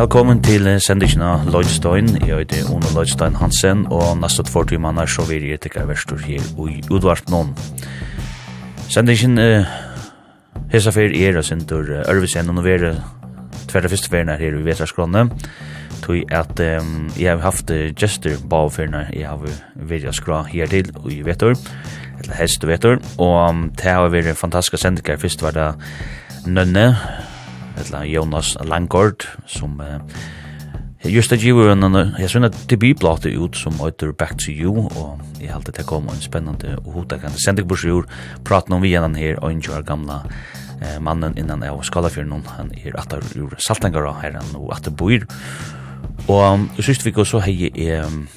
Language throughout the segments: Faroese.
Velkommen til sendikina Lloydstein. Jeg heter Ono Lloydstein Hansen, og nesten 40 mannar så vil jeg tikkere verstur her i Udvart Nån. Sendingen uh, hesa fyrir er og sindur uh, Ørvisen og novere tverra fyrste ferna her i Vetraskrone. Tui at um, jeg har haft uh, gestur bavferna jeg har virja skra her til i Vetur, eller helst Vetur, og um, det har vært fantastiska sendikar. Fyrst var det Nønne, eller Jonas Langgård, som uh, just at giver en, jeg synes at debutplate ut som heter Back to You, og jeg halte det kom en spennende og hodakende sendekburs i år, praten om vi gjennom her, og en kjør gamla eh, mannen innan jeg var skalafjøren, han er atter ur Saltangara, her han og atter bor, og um, synes vi går så hei um,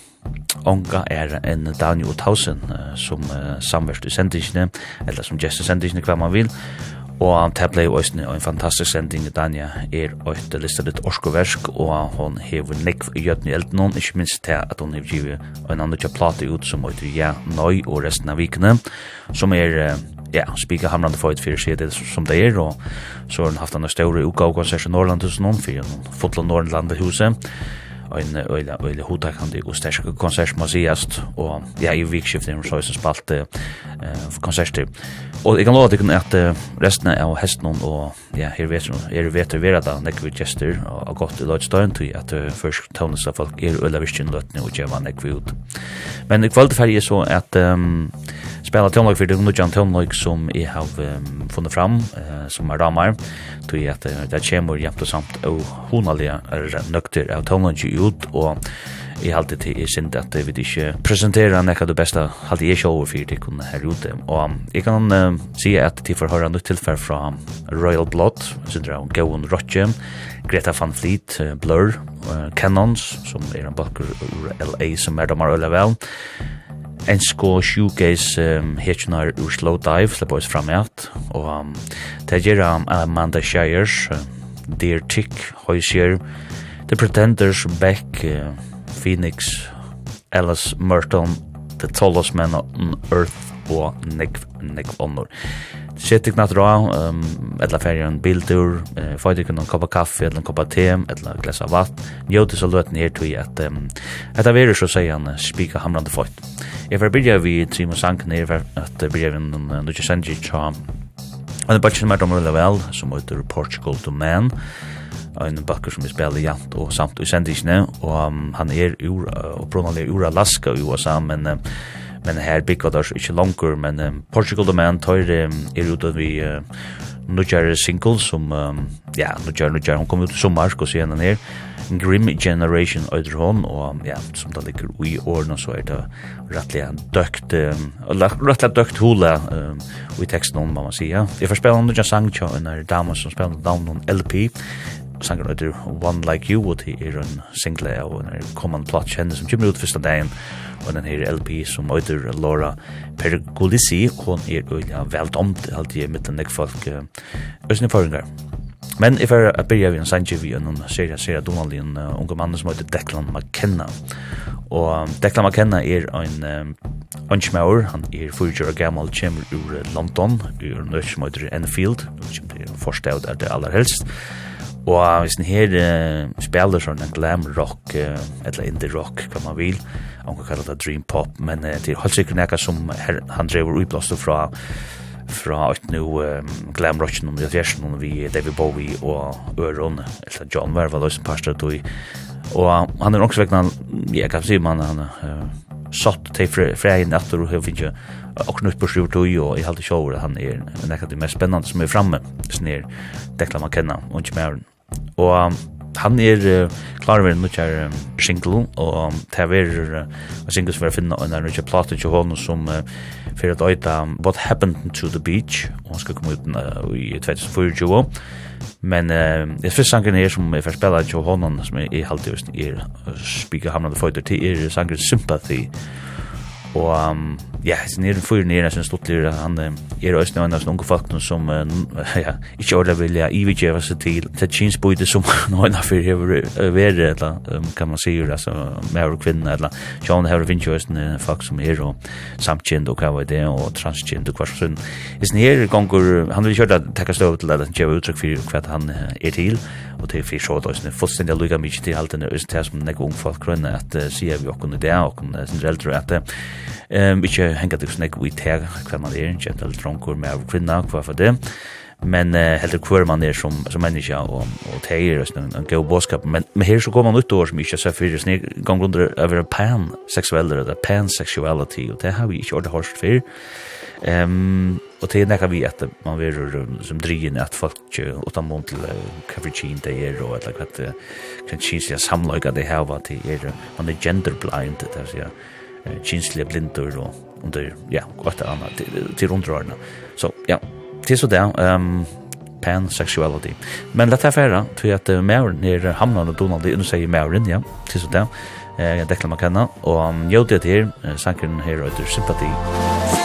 Onga er en Daniel Tausen uh, som uh, samverst i sendingene, eller som gest i sendingene hva man vil, Og det ble også en fantastisk sending. I Dania er et listet orskoversk, og hun hever nekv i gjøtten i elden hon, ikke minst til at hun hever givet en annen tja plate ut som heter Ja, Nøy og resten av vikene, som er ja, spika hamrande for et fyrir sida som det er, og så har hun haft en større utgavkonsert i Norrland hos noen, fyrir hun fotla Norrland ved huset, en øyla øyla hodakandi og sterske konsert må sigast og ja, i vikskiftet er hun så spalt eh, konserter. Og jeg kan lova deg at resten av hesten og ja, her vet er vet vera da nekk vi gestur og godt i Lodgestøyen til at uh, først tøvnes av folk er øyla virkjen løtne og djeva nekk vi ut. Men i kvalitet ferdig så at um, spela tøvnlag for det er nødjan tøvnlag som jeg har um, funnet fram, uh, som er ramar, til at uh, det kommer jæmt og samt og honalige er nøkter av tøvnlag ut og i halte til jeg synes at jeg vil ikke presentere nekka det beste. Halte jeg ikke over for det kunne her ute. Og jeg kan uh, si at til får høre nytt tilfell fra Royal Blood. Synes jeg og Gowan Rotche Greta Van Fleet, uh, Blur uh, Cannons som er en bakker LA som er dommer øyla vel en sko shoegaze um, hitchnar ur slow dive slipper oss fram at og um, det gjør um, Amanda Shires uh, Dear Tick Hoisier. The Pretenders Beck uh, Phoenix, Alice Merton, The Tallest Man on Earth og Nick, Nick Onnor. Sett ikk natt rá, um, etla en bildur, uh, fæði ikke noen koppa kaffe, etla en koppa te, etla en av vatt. Njóti så løten her tog at um, etta veru så sier han spika hamrande fætt. Jeg var byrja vi Trimo Sanken her, at byrja vi noen nukje senji tja, Og det er bare som er dommer vel, som heter Portugal to Man, en bakker som vi spiller jant og samt i sendisene, og um, han er ur, uh, opprinnelig ur Alaska i USA, men um, men her bygger det ikke langer, men um, Portugal The Man tar um, er ute vi uh, Nudjar single som, um, ja, Nudjar, Nudjar, hun kom ut i sommer, skal se henne her, Grim Generation øyder hon, og ja, som det ligger i årene, så er det rettelig døkt, um, rettelig døkt hula um, i teksten hon, må man sige. Jeg får spille henne sang til en dame som spiller down on LP, sangen heter One Like You og det er en single av en kommande platt kjenne som kommer ut første dagen og den her LP som heter Laura Pergolisi hon er øyla velt omt alt i midten nek folk øsne forringar Men if I begynner vi en sannsyn vi en serie serie Donald en unge mann som heter Declan McKenna. Og Declan McKenna er en Onchmauer, han er fyrir år gammal, kommer ur London, ur nøy som heter Enfield, som er forstått er det aller helst. Og hvis den her uh, spiller sånn en glam rock, uh, eller indie rock, kan man vil, han kan kalla det dream pop, men uh, det er helt sikkert nekka som her, han drever uiblåst fra fra et nu um, glam rocken om det vi David Bowie og Øron, eller John Verva, da som parstret og Og han er også vegna, jeg kan si man, han uh, satt til frei etter og jeg finner og knutt på sju tog og jeg halte sjåver han er en av de mest spennende som er framme, sånn er Dekla McKenna, og ikke mer Og han er uh, klar over en kjær um, single og um, det er en single som er finna og en nokre plate til honom som uh, fyrir at øyta What Happened to the Beach. Og han skal komme ut uh, i 2024 men uh, det er første sangen her som jeg får spela til honom som er i halvtid er uh, spika hamnande føyder til er sangen Sympathy. Og um, ja, sen är det för nere sen stått där han er ösna och annars unge folk som ja, inte ordet vill jag seg til, til kinsbøyde som nøyna fyrir hever vere, eller kan man sier, altså, med mer och kvinna eller John har vinch ösna folk som är och samtjänd och vad det och transgender och så är sen är gånger han vill köra att ta til at han ge uttryck för vad han är til, och det är för så då sen fullständigt lugga mycket till allt den ösna som några ung folk grönna att se vi och det och sen äldre att Ehm ikkje henga til snakk við tær kvar man er, gentle dronkur med kvinna kvar for det. Men uh, helt kvar man er som som människa og og tær og sånn en go boskap, men men her så går man ut år som ikkje så fyrir snakk gang rundt over pan sexual eller pan sexuality og det har vi ikkje ordet harst for. Ehm og det nekka vi at man verur som drygin at folk utan mån til hva det er og eller hva kyn kyn samlaga det kyn kyn det kyn man kyn kyn kyn kyn kyn kinslige blindur og under, ja, godt det andre, til, til. Så ja, til så det, um, pan sexuality. Men lett her færa, tog at uh, mauren nere hamnar og Donald, nu sier mauren, ja, til så det, eh, Declan McKenna, og um, jo det her, uh, sankeren her, og sympati. Sympati.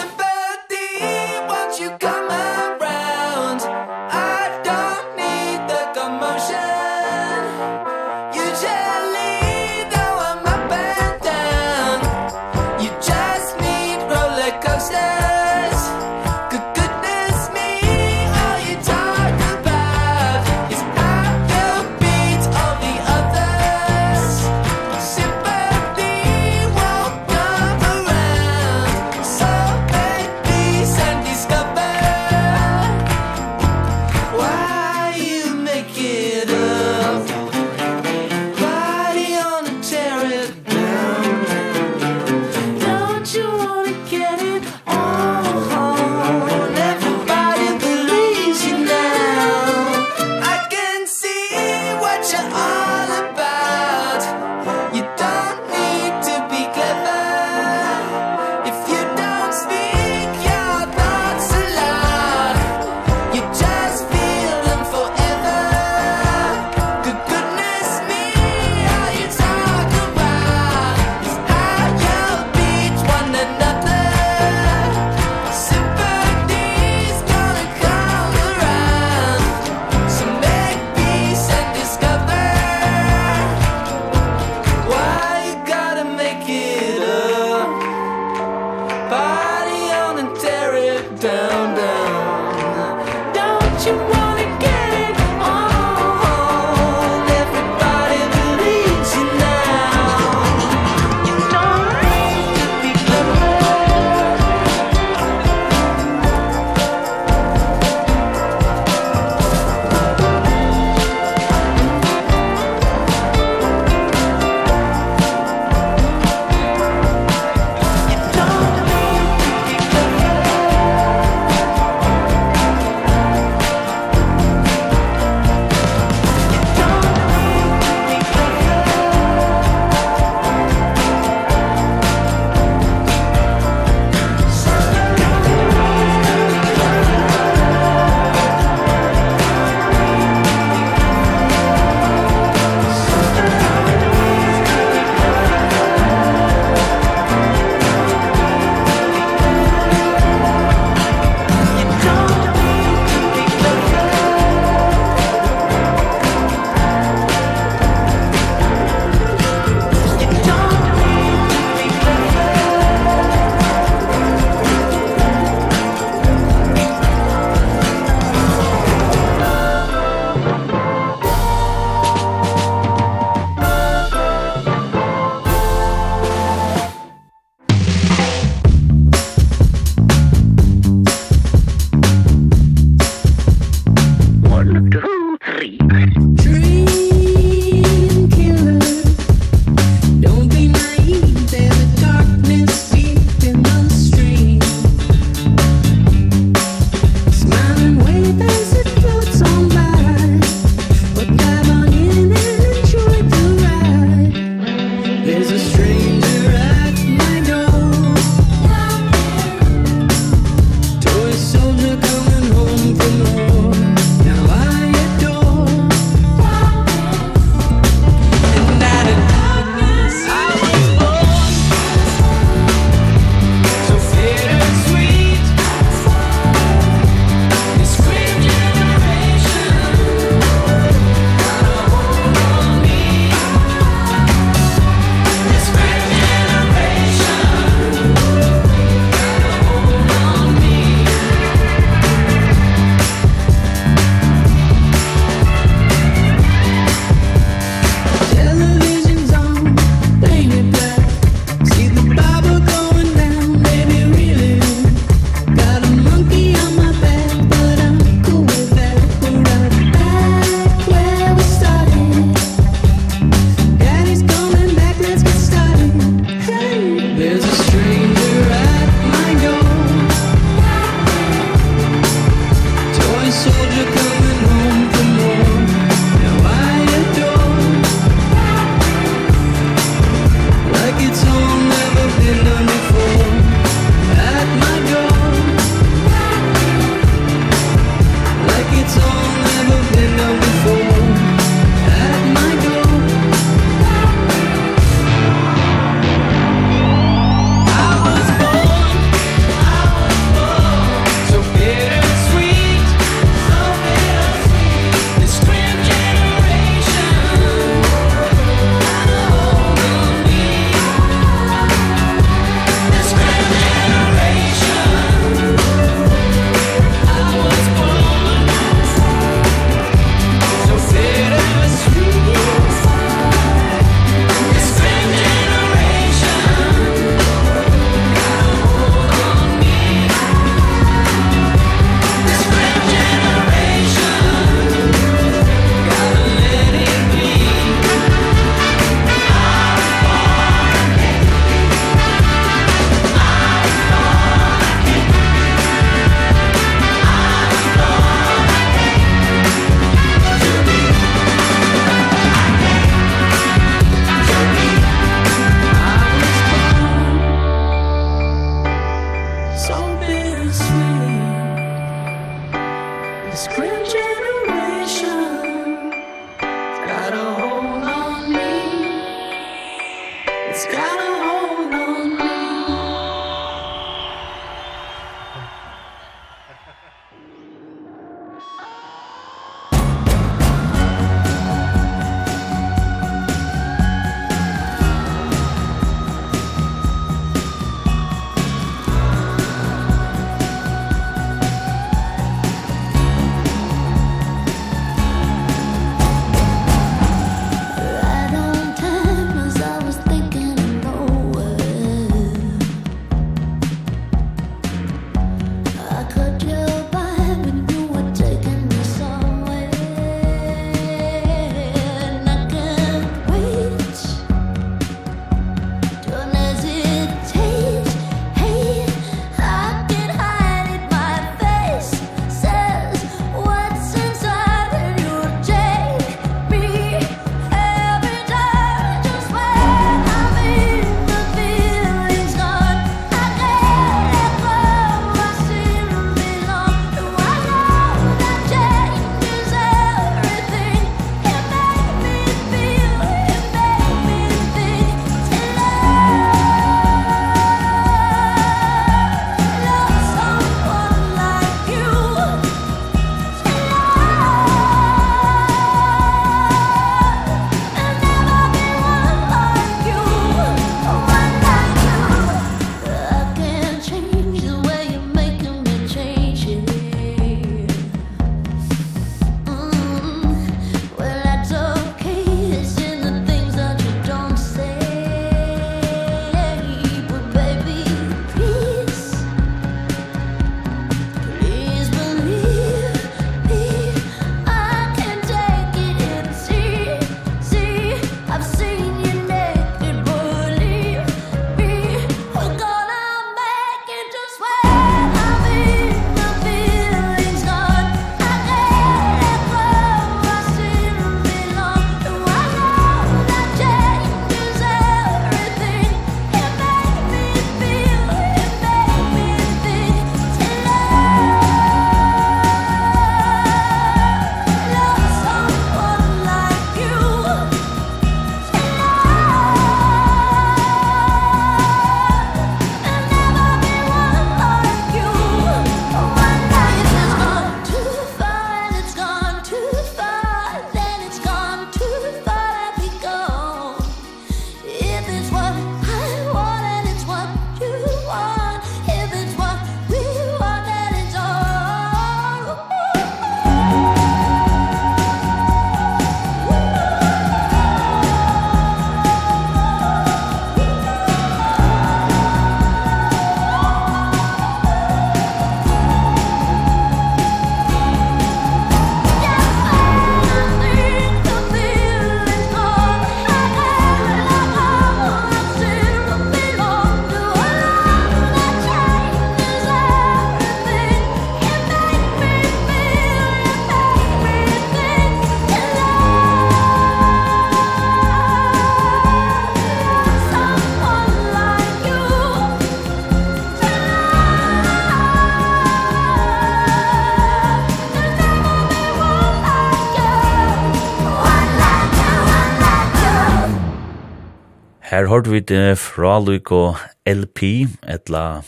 Her hørte vi det fra Luik og LP, etla,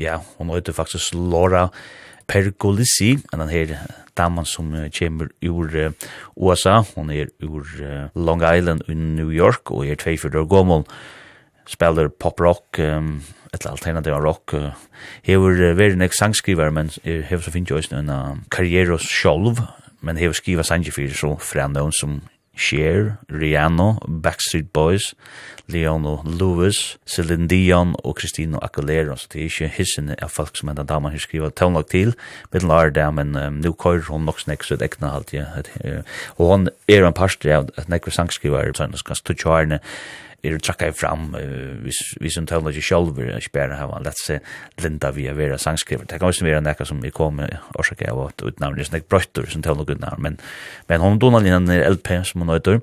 ja, hun heter faktisk Laura Pergolisi, en den her damen som kommer ur USA, hun er ur Long Island i New York, og er tvei fyrir gommel, spiller pop-rock, um, etla alternativ rock, uh, hever veri nek sangskriver, men hever så finnes jo eisne en karriere sjolv, men hever skriva sanger så fra noen som Cher, Rihanna, Backstreet Boys, Leono Lewis, Celine Dion og Christina Aguilera. Så det er ikke hissene av folk som enda damer har skrivet tøvnlag til, men lar det, men um, nå kører hun nok snakk, så det ekne alt. ja. Og hun er en parster av at nekker sangskriver, så han skal stå tøtjårene, er trakka fram uh, vi som tøvna ikke sjálf er ikke bare hava lett seg linda via vera sangskriver det kan også være nekka som vi kom årsak av at utnavn er snakk brøytter som tøvna gudnavn men, men hon donar linan er LP som hon nøyder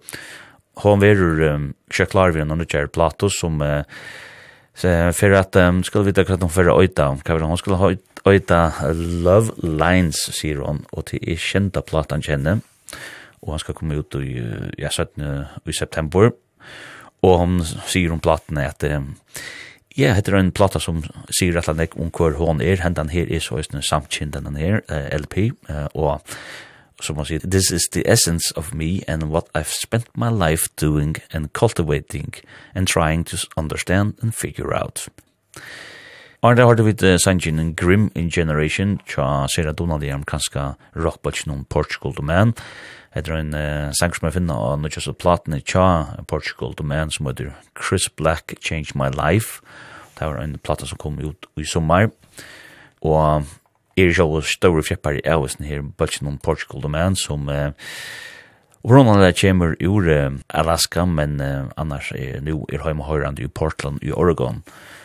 hon verur um, kjøklar vi hon kjær plato som uh, for at um, skal vi vite hva hon fyrir oita. Hva hon? Skulle oita Love Lines sier hon og til er kjenta platan kjenne. Og han skal komme ut i, ja, 17, i september. Og hon sier om platene at um, ja, heter en platta som sier at han om hvor hon er, hendan her er så en samtkind den her, uh, LP, uh, og som man sier, this is the essence of me and what I've spent my life doing and cultivating and trying to understand and figure out. Og det har du vidt uh, sannsyn en Grim in Generation, tja Sarah Donnelly, amerikanska rockbatchen om Portugal, the man, heter en uh, sang som jeg finner, av noe kjøs platene tja, Portugal Domain, som heter Chris Black Changed My Life. Det var en plate som kom ut i sommer, og er jo større fjeppar i avisen her, bølsen om Portugal Domain, som uh, Ronan det kommer ur uh, Alaska, men uh, annars er nu er heima høyrande i Portland i Oregon. Uh,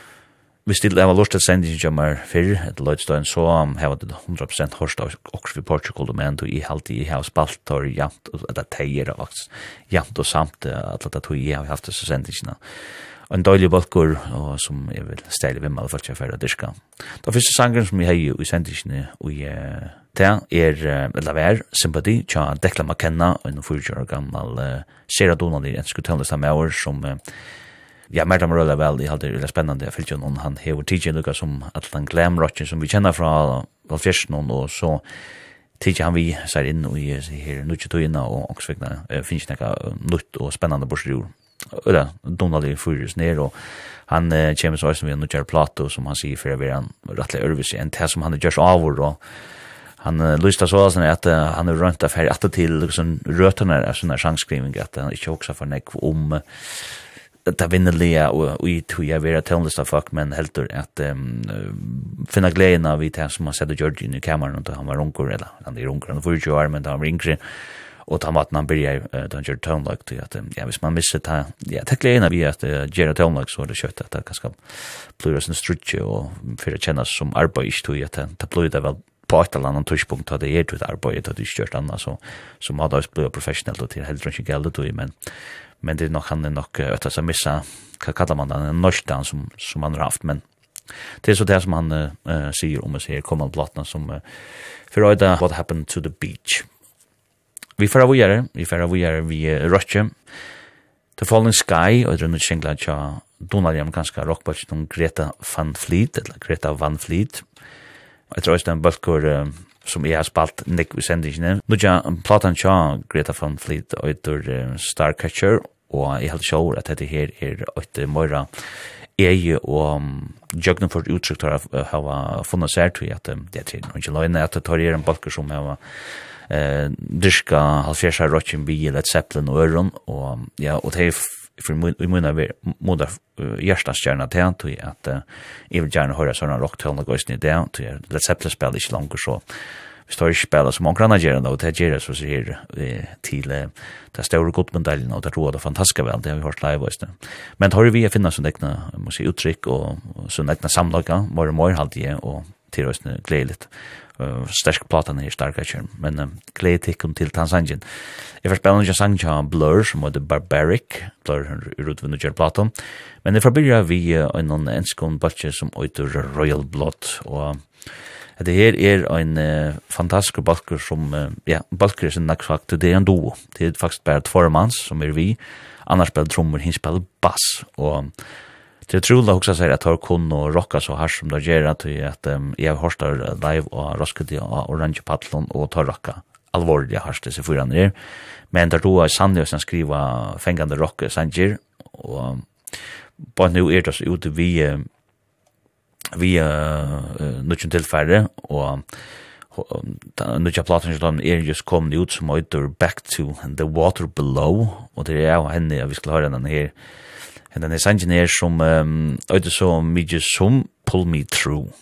vi stilte av lort til sending som er fyrr, et løydstøyen, så har vi 100% hørst av Oxford Portugal, men du i halvtid i har spalt og jamt, eller teier av aks, jamt og samt, at det tog jeg har haft disse sendingene. Og en døylig balkor, som jeg vil stelle vim alle folk jeg fyrir dyrka. Da fyrste sangren som jeg hei i sendingene, og jeg Det er, eller vær, sympati tja Dekla McKenna, en 40 år gammal, Sera Donald, i en skutelnest av meg som, ja, mer det røyla vel, det er veldig spennende, jeg fyllt jo noen, han hever tidsi lukka som alt den glamrocken som vi kjenner fra Valfjersen, og så tidsi han vi sær inn og her nutje tøyina, og åksvegna finnes nekka nutt og spennende borsi jord. Øyla, Donald er fyrus ned, og han kjem så som vi har nutjar plato, som han sier, fyrir vi vil han rettelig ørvis, enn det som han er gjørs avur, og han lysta så sånn at han er rønt her etter til liksom, røtene av sånne sjangskriving, at han ikke også for nek om det vinnerlige og i tog jeg vera tøvnlista folk, men heldur at um, finna gleden av det som man sett og George inn i kameran og han var unger, eller han er unger, han var 40 år, men da han var yngre, og ta maten han byrja da han gjør tøvnlag, til at ja, hvis man misser ta, ja, ta gleden av at uh, gjør tøvnlag, så er det kjøtt at det kan ganske plura sin strutje, og fyrir kjennes som arbeid ikke tog, at det blir det vel på et eller annet tørspunkt, at det er ett arbeid, at det er kjørt annars så så hade jag blivit professionell och till helt enkelt gällde då men men det är nog han är nog att så missa vad kallar man den en norstan som som han har haft men det är så det som han uh, säger om sig kommer blattna som uh, för öda what happened to the beach vi får avgöra vi får avgöra vi uh, Russia The Falling Sky og rundt singla tja Donald Jam ganska rockbatch Greta Van Fleet eller Greta Van Fleet. Jeg tror også den bølgur som jeg har spalt Nick i sendingene. Nå ja, platan tja Greta von Fleet og øyder Starcatcher, og jeg held sjåur at dette her er øyder Moira eie og jøgnen for uttrykt har hava funnet sær til at det er tiden, og ikke løgnet at det tar er en balker som hava eh, dyrka halvfjersa rotjen bi Led Zeppelin og Øron, og ja, og det er för vi mina vi moda hjärta stjärna till att att jag vill gärna höra sådana rocktoner gå snett down till Led Zeppelin spelar inte längre så vi står ikke spela som mange andre gjerne, og det gjør så sier til det større godmedaljen, og det råd det fantastiska vel, det har vi hørt live også. Men har vi finna å egna sånne egne musikuttrykk og sånne egne samlager, more og more halvdige, og til oss gledelig uh, sterk platan er starka kjern, men uh, glede tikkum til Tansanjin. Jeg får spela noen sang til Blur, som heter Barbaric, Blur er utvinnet kjern platan, men jeg får byrja vi uh, en enskon batje som oitur Royal Blood, og Det her er ein uh, fantastisk balkur som, uh, ja, balkur er sin naksfakt, det er en duo. Det er faktisk bare tvore manns som er vi, annars spiller trommer, hinn spiller bass, og Det tror jag också säger att har kun och rocka så här som det gör att att jag har hört live och Roskilde och Orange Patlon och tar rocka allvarliga harste sig för andra. Men där då är Sandy som skriva fängande rock Sanger och på nu är det så ute vi vi nutchen tillfälle och nu tja platan som er just kom ut som heter Back to the Water Below og det er jo henne vi skal høre den her Hendan er sangen her som, um, øyde så mye som Pull Me Through.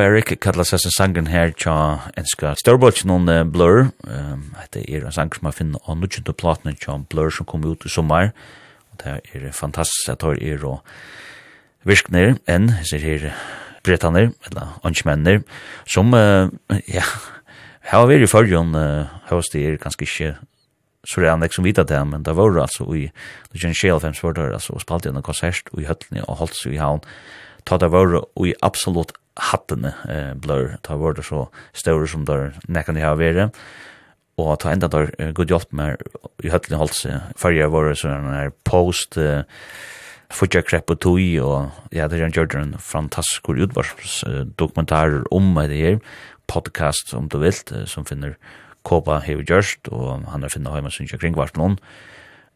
Barbaric kallar seg sin sangen her tja enska Storbolch non Blur. Um, det er en sang som man finner av nudgjende platene tja Blur som kom ut i sommar og det er fantastisk at det er og virkner enn ser her bretaner eller ansmenner som uh, ja Her var i førjon, her det er ganske ikke så det er ikke som vidt det, men det var altså i det kjenner skjel fem spørter, altså og spalte en konsert og i høttene og holdt seg i havn, ta det var i absolutt hattene eh, blør, ta vore det så større som der nekkan de har vært, og ta enda der uh, god hjelp med i høttelig halse, farger våre sånn her post, uh, Fudja Krepp og Tui, og ja, det er en gjørte en fantastisk dokumentar om det her, podcast om du vilt, uh, som finner Kåpa hever gjørst, og han har finnet hjemme synsja kring hvert noen.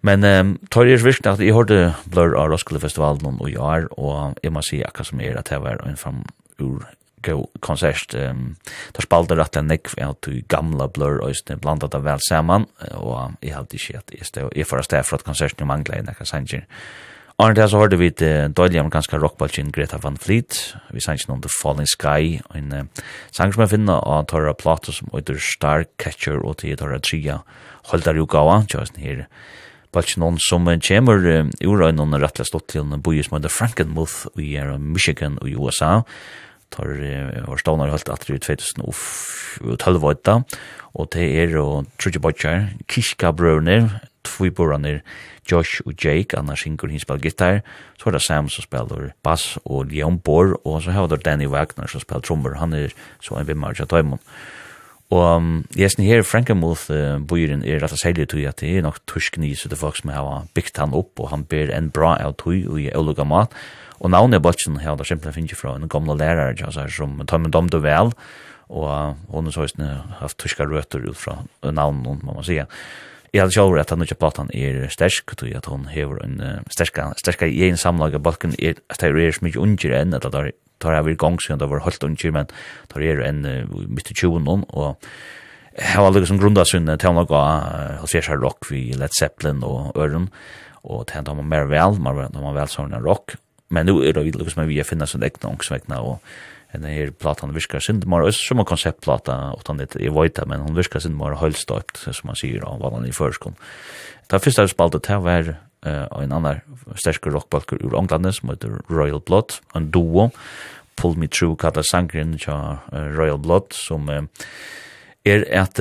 Men um, tar jeg virkelig at jeg hørte Blur av Roskilde Festivalen og jeg år, og jeg må si akkurat som er at det var en fram ur go konsert um, der spalter at den nekv ja to gamla blur og den blanda ta vel saman og i halt ikkje at i stå eg for at for at konsert no mangla i nakka sanger Arne der så hørte vi til dødlige amerikanske rockballen Greta Van Fleet, vi sang ikke noen The Falling Sky, en uh, sang som jeg finner av Tara Plato som heter Star Catcher og til Tara Tria, holdt der jo gav, kjøres her Balch noen som chamber ur ein on rattla stott til en boi som heter Frankenmuth i Michigan i USA. Tar var stånar halt at det 2012 var det og det er og Trudge Butcher Kishka Brøvner, två Josh og Jake annars synker han spelar gitar, så er det Sam som spelar bass og Leon Borr, og så har vi Danny Wagner som spelar trommer, han er så en vimmar av Diamond Og um, jeg synes her Frankenmuth uh, bøyren er rett og særlig tog at det er nok tuskni så det folk som har byggt han opp og han ber en bra av tog og i olga mat og navnet bøtjen her der simpelthen finnes fra en gamle lærer altså, som tar med dem det vel og hun har så haft tuska røtter ut fra navnet må man sige. Jeg hadde sjåret at han ikke platan er stersk, tog at hun hever en uh, sterska, sterska i en samlag av balken er, at det er så mye unger enn at det er tar jeg vil gang siden det var holdt unger, men tar jeg en uh, midt i 20 noen, og jeg var liksom grunda sin til å gå og se seg rock vi Led Zeppelin og Øren, og til han mer vel, man var vel sånn rock, men nu er det liksom vi har finnet sin egna ångsvekna, og den her platan virkar synd mer ös som en konceptplata utan det är vita men hon virkar synd mer höllstöpt som man säger av vad han i förskon. Ta första spaltet det var eh en annan stark rockbalker ur England som heter Royal Blood en duo Pull Me True kalla sangren tja Royal Blood som er at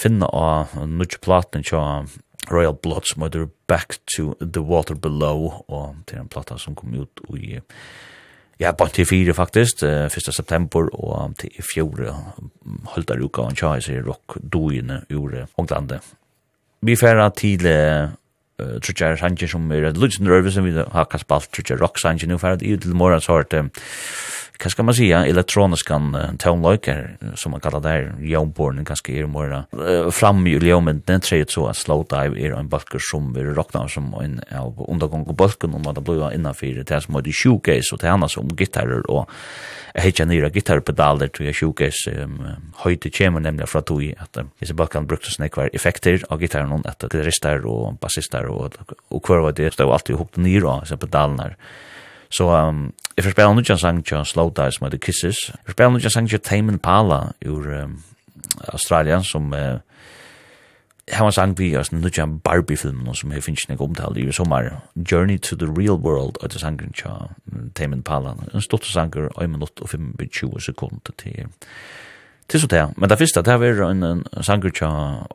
finna av nudge platen tja Royal Blood som heter Back to the Water Below og til en plata som kom ut i ja, bare til fire faktisk, 1. september og til fjore holder uka og tja i seg rock doine ur Ånglande. Vi færa til uh, trutjar sanger som er et lutsen røve som vi har kast spalt trutjar rock sanger nu for at til morgen så har det hva skal man säga elektroniska tonlökar som man kallar där jobborn kanske är mer fram i ljummen den treet så at slow dive er en balker som vi råkna som en av undergång og balken om att blir innanfyr, det er som är det showcase och det annars som gitarrer och hitcha nya jeg shoegaze, um, höjde kjemer nemlig fra tog at det disse balkan brukte sånne kvar effekter av gitarren att det är och og, og, och kvar vad det var alltid hukt ner så pedalene Så um, jeg får spela nudja sang til Slow Dive som heter Kisses. Jeg får spela nudja sang til Tame Impala ur um, Australien som uh, Han var sang vi oss nudja Barbie-filmen som jeg finnes ikke omtale i sommer. Journey to the Real World og det sangen til Tame Impala. En stort sanger, 1 minutt og 25 sekunder til Til så det, men det første, det var en, en sanger tja,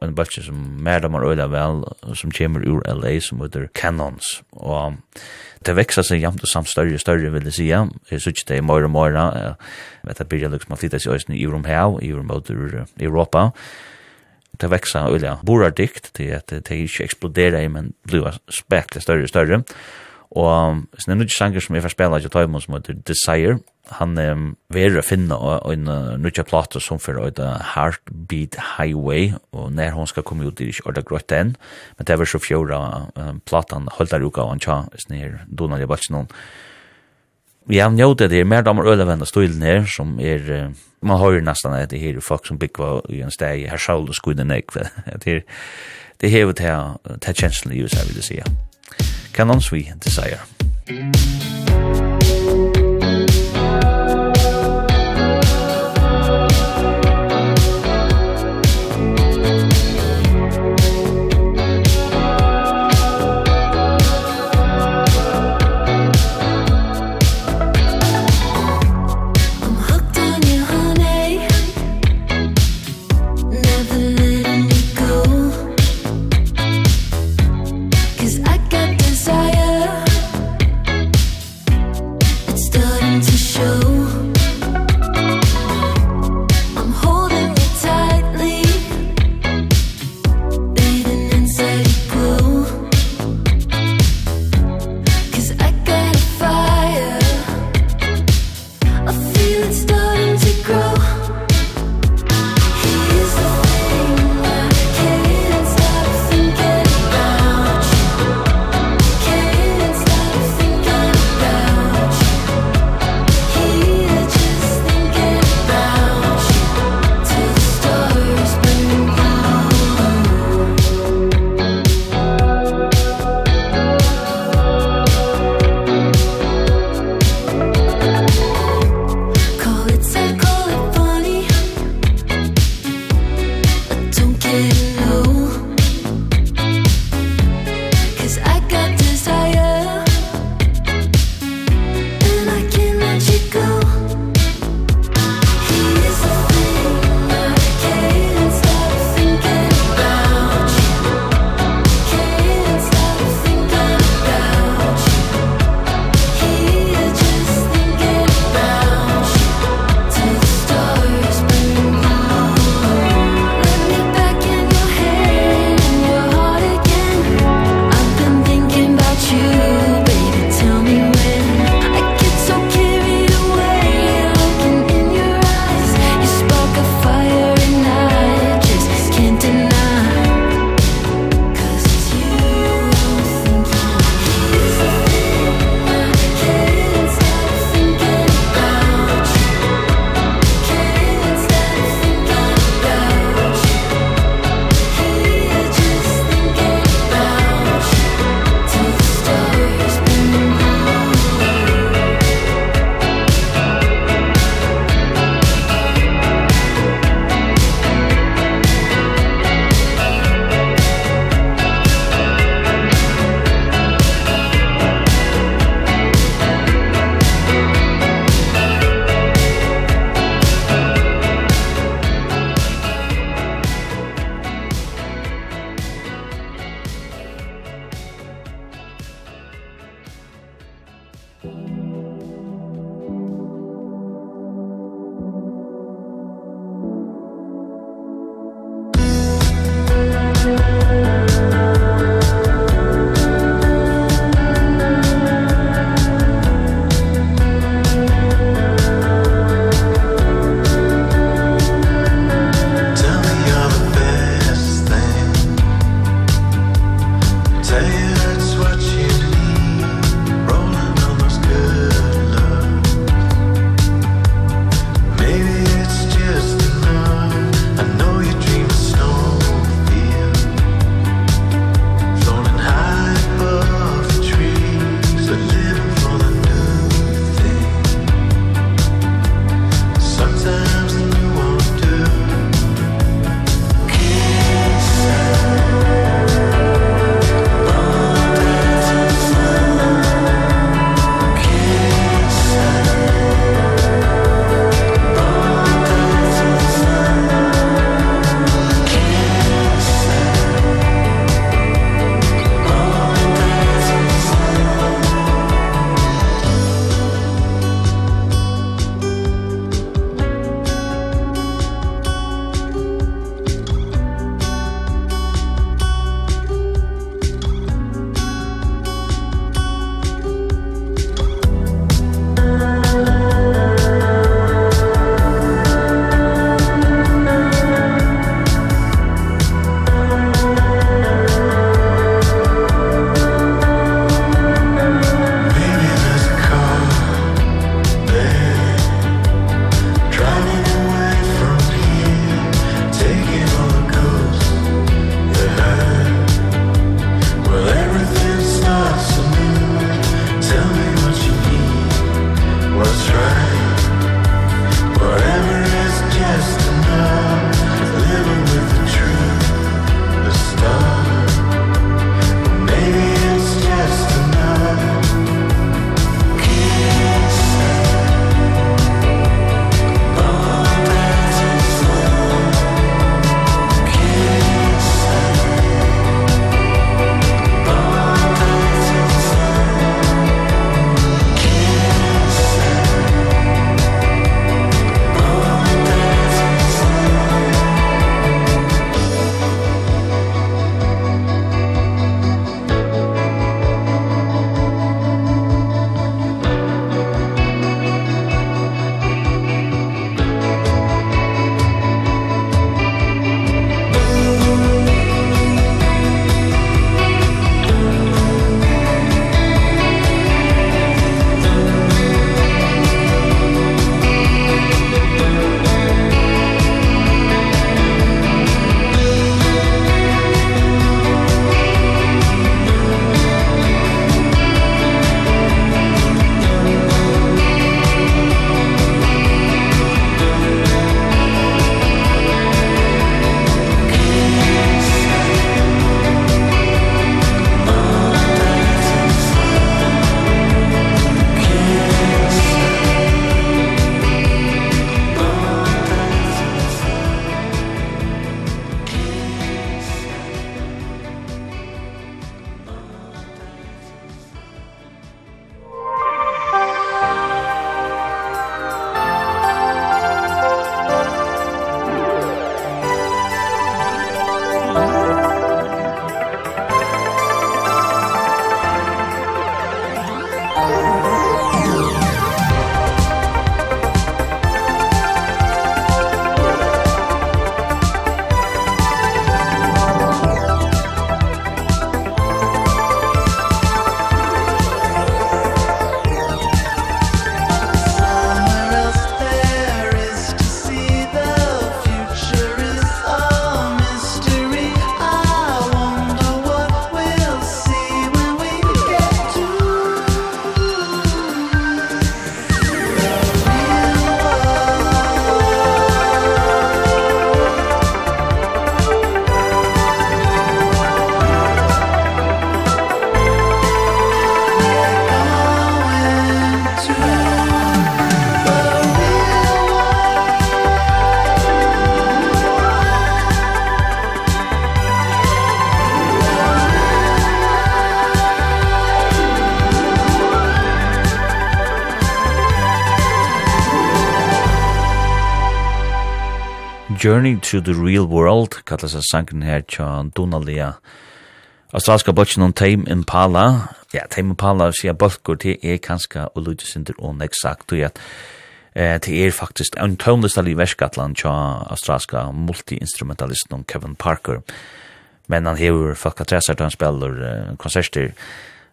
en baltje som mer damar øyla vel, som kommer ur LA, som heter Cannons, og det veksa seg jamt og samt større og større, vil jeg sige, jeg synes det er møyre og møyre, etter byrja liksom at flytta seg i Urum her, i Urum mot Europa, det veksa øyla borar dikt, til at det ikke eksploderer, men blir spekla større og større, større Og så er nødt sanger som jeg får spela til tøymon som heter Desire. Han um, ved å finne en nødt plate som for å Heartbeat Highway, og når hun skal komme ut er ikke ordet grøtt enn, men det er vel så fjorda um, platan der uka og han tja, snir Donald i Balsen. Vi har njøtt det, det er mer damer ølevenn og stilen her, som er, man hører nesten at det her er folk som bygger i en steg, her sjål og skudde nek, det er, det hever til, til kjenslen i USA, vil jeg si. Cannons We Desire. Journey to the Real World, kallas av sangen her tja Donalia. Australska botchen on Tame Impala, ja, Tame Impala sier bølgur til er kanska og lydesinder og neksakt, og eh, til er faktisk en tøvnlista li verskatlan tja australska multi-instrumentalisten Kevin Parker, men han hever folk at han spiller konserter,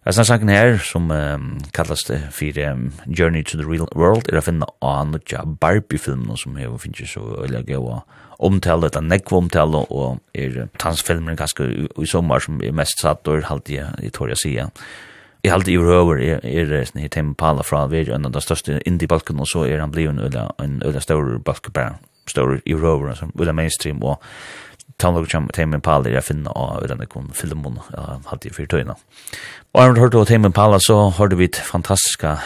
Vesna sangen her, som um, kallas det for um, Journey to the Real World, er å finne av noe Barbie-filmen som jeg finner så øyla gøy og omtale, etter nekva omtale, og er tansfilmen ganske i sommer som er mest satt, og er halte i, jeg tår jeg sier. Jeg halte i røver, er, er, er i Tim Pala fra Veri, en av de største indie-balken, og så er han blivet en øyla, en øyla større balken, bare større i røver, som øyla mainstream, og Tannog kjem Tame Impala jeg finna av den ekon filmen halvtid fyrir tøyna. Og har hørt av Tame Impala så har vi et fantastiska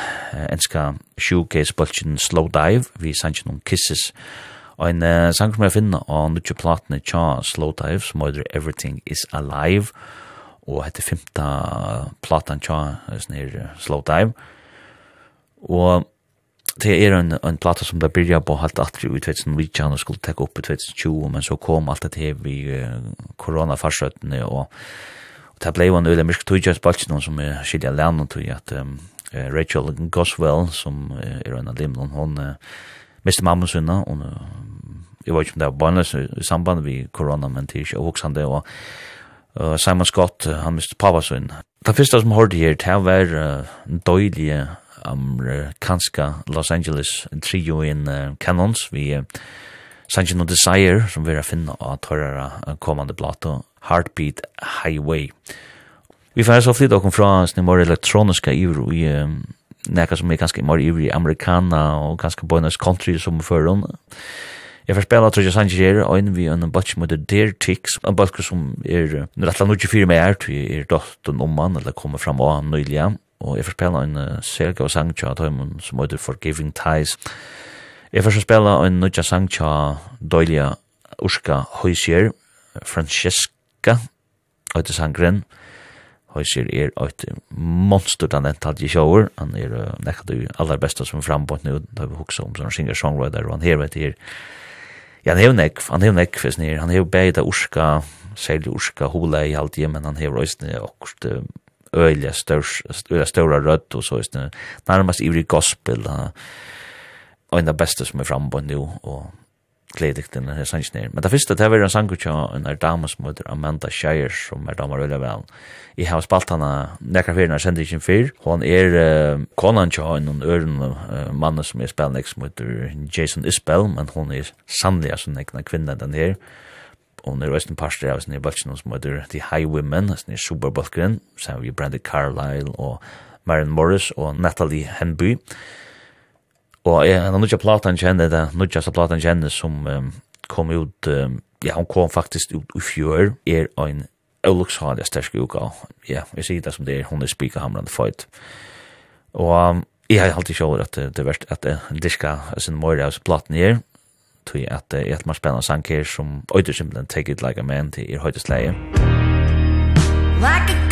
enska showcase-bolsjen Slow Dive. Vi sannsyn noen Kisses. Og en sang som jeg finner av nutje platene tja Slow Dive som heter Everything is Alive. Og heter femta platan tja Slow Dive. Og det er en, en plata som ble byrja på halvt atri i 2019 og skulle tekka opp i 2020, men så kom alt det her vi uh, koronafarsøttene og, og det blei jo en øyla myrk tøyja spalt som er skilja lenn og tøy at um, Rachel Goswell som er en av limlon, hon uh, miste mamma sunna, og jeg vet ikke om det var barnløs i samband med korona, men det er ikke voksende, og uh, Simon Scott, han miste pappa sunna. Det første som hørte her, det var uh, døylige amerikanska Los Angeles trio in uh, Canons vi uh, Sanjino Desire som vi har finna av tørrere kommande plato Heartbeat Highway. Vi får så flytta okkur fra sin mer elektroniska ivro i um, nekka som er ganske mer ivro i amerikana og ganske bonus country som førun Jeg får spela Trudja her, og inn vi en batch med Dear ticks, en batch som er rettla 24 med er, er dotten om man, eller kommer fram av nøyliga og jeg får spela en uh, selga og sang tja tøymon som heter Forgiving Ties. Jeg får spela en nødja sang tja døylia Urska Høysier, Francesca, og heter sangren. Høysier er et monster den en talt i sjåur, han er uh, nekka du aller besta som er frambånd nu, da vi huksa om sånn singer-songwriter, og han her vet her, Ja, han hev nekv, han hev nekv, han hev han hever beida urska, særlig urska, hula i alt men han hever òsne okkurst øyla stora rødt og så just nu nærmast ivrig gospel og en av beste som er framme nu og gledigt den her sangen men det første det var en sang og en er dame som heter Amanda Shire som er dame øyla vel jeg har spalt hana nekra fyrir når sender ikke fyr hon er uh, konan tja en øren uh, mann som er spelnek som heter Jason Isbell men hon er sannlig som nekna kvinna den her og nere Western parster av sin i Balchino som heter The Highwaymen, sin i Superbalkeren, sammen vi Brandy Carlyle og Maren Morris og Natalie Henby. Og jeg har nødja platan kjenne, det er nødja sa platan kjenne som um, kom ut, um, ja, hun kom faktisk ut i fjør, er ein øvlukshalig stersk uka. Ja, jeg sier det som det er, hun er spika hamrande fight. Og um, jeg har alltid sjål at det er verst at det diska sin mora av platan her, tog at det er et mer spennende sang her som øyder simpelthen Take It Like a Man til er høytesleie. Like a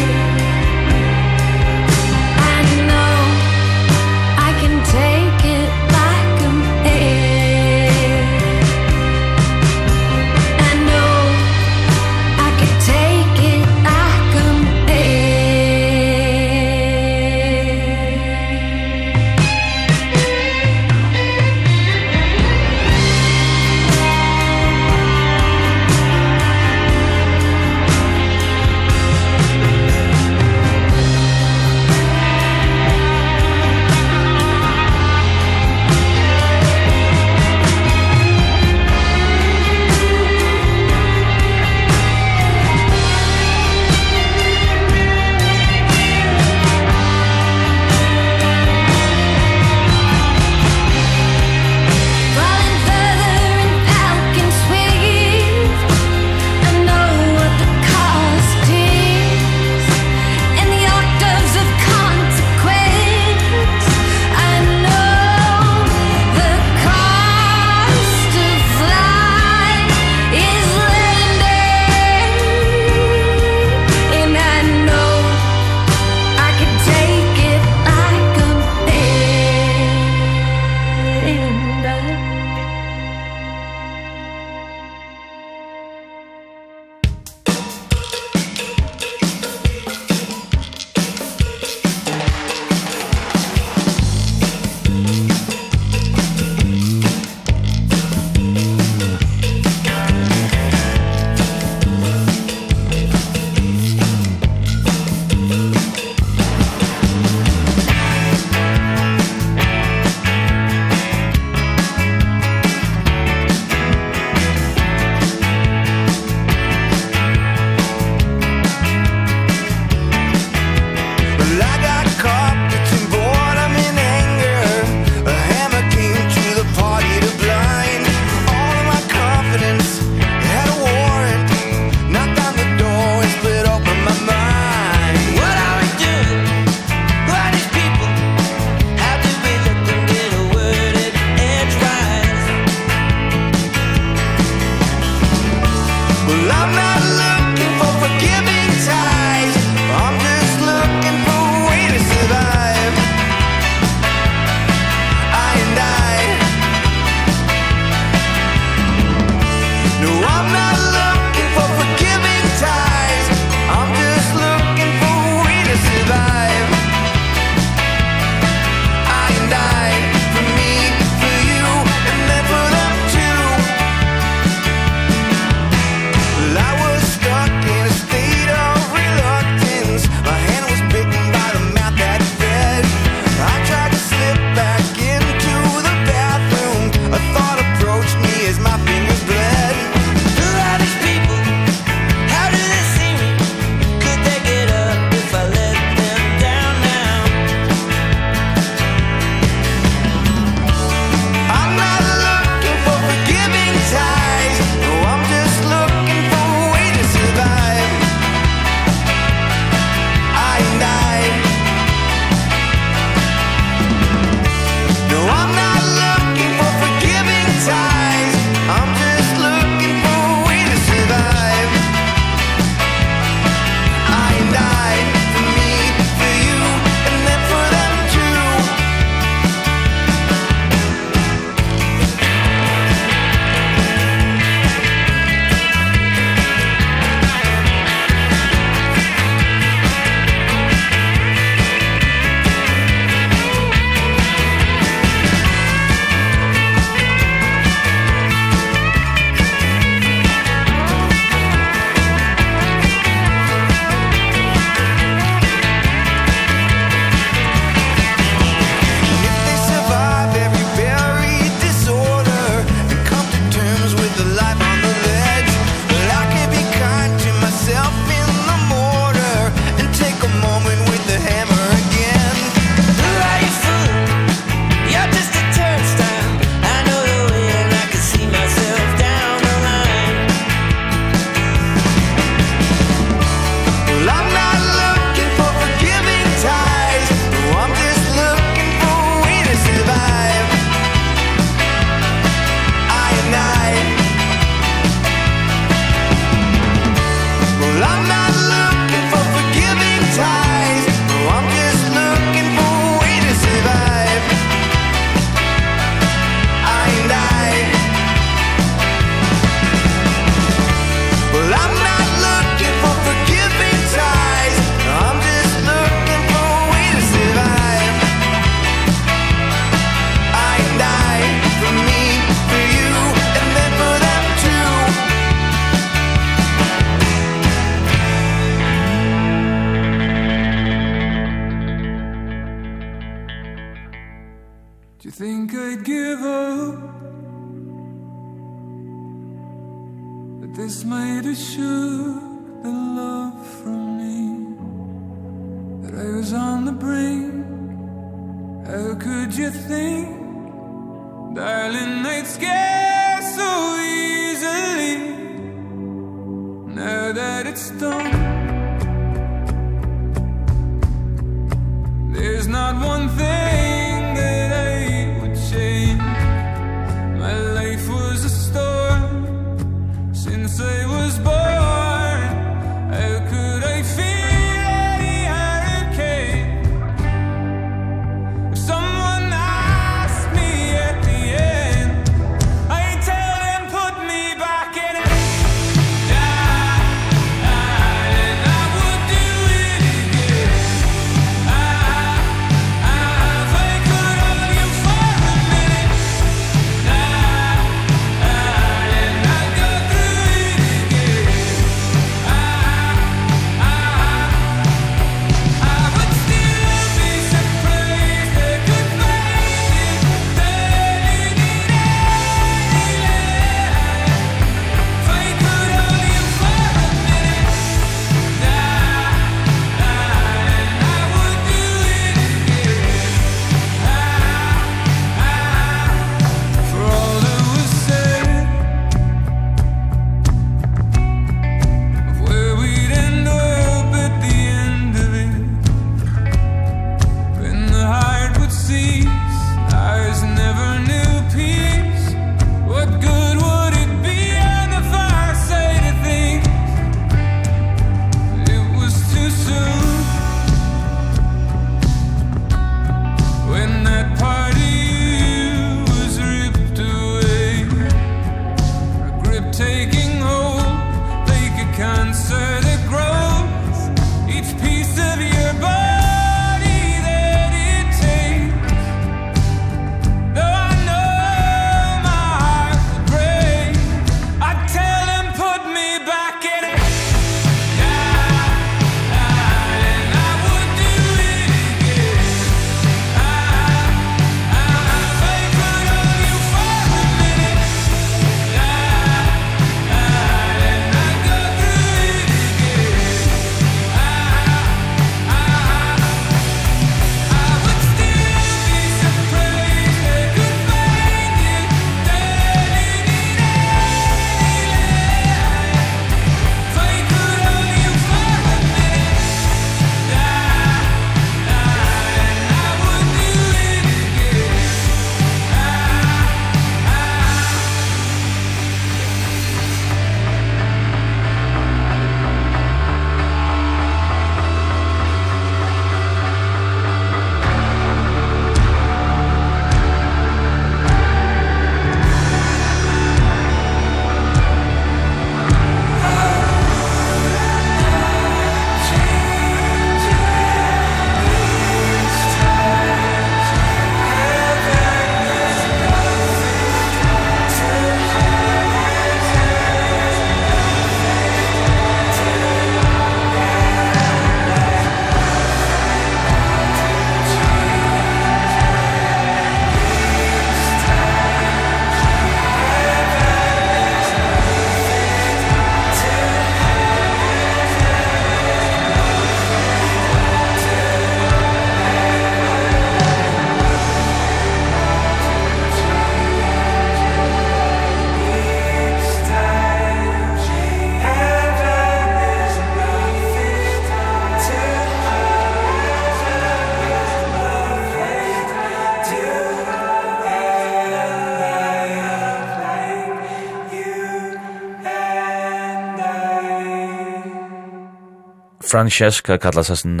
Francesca kallas hans en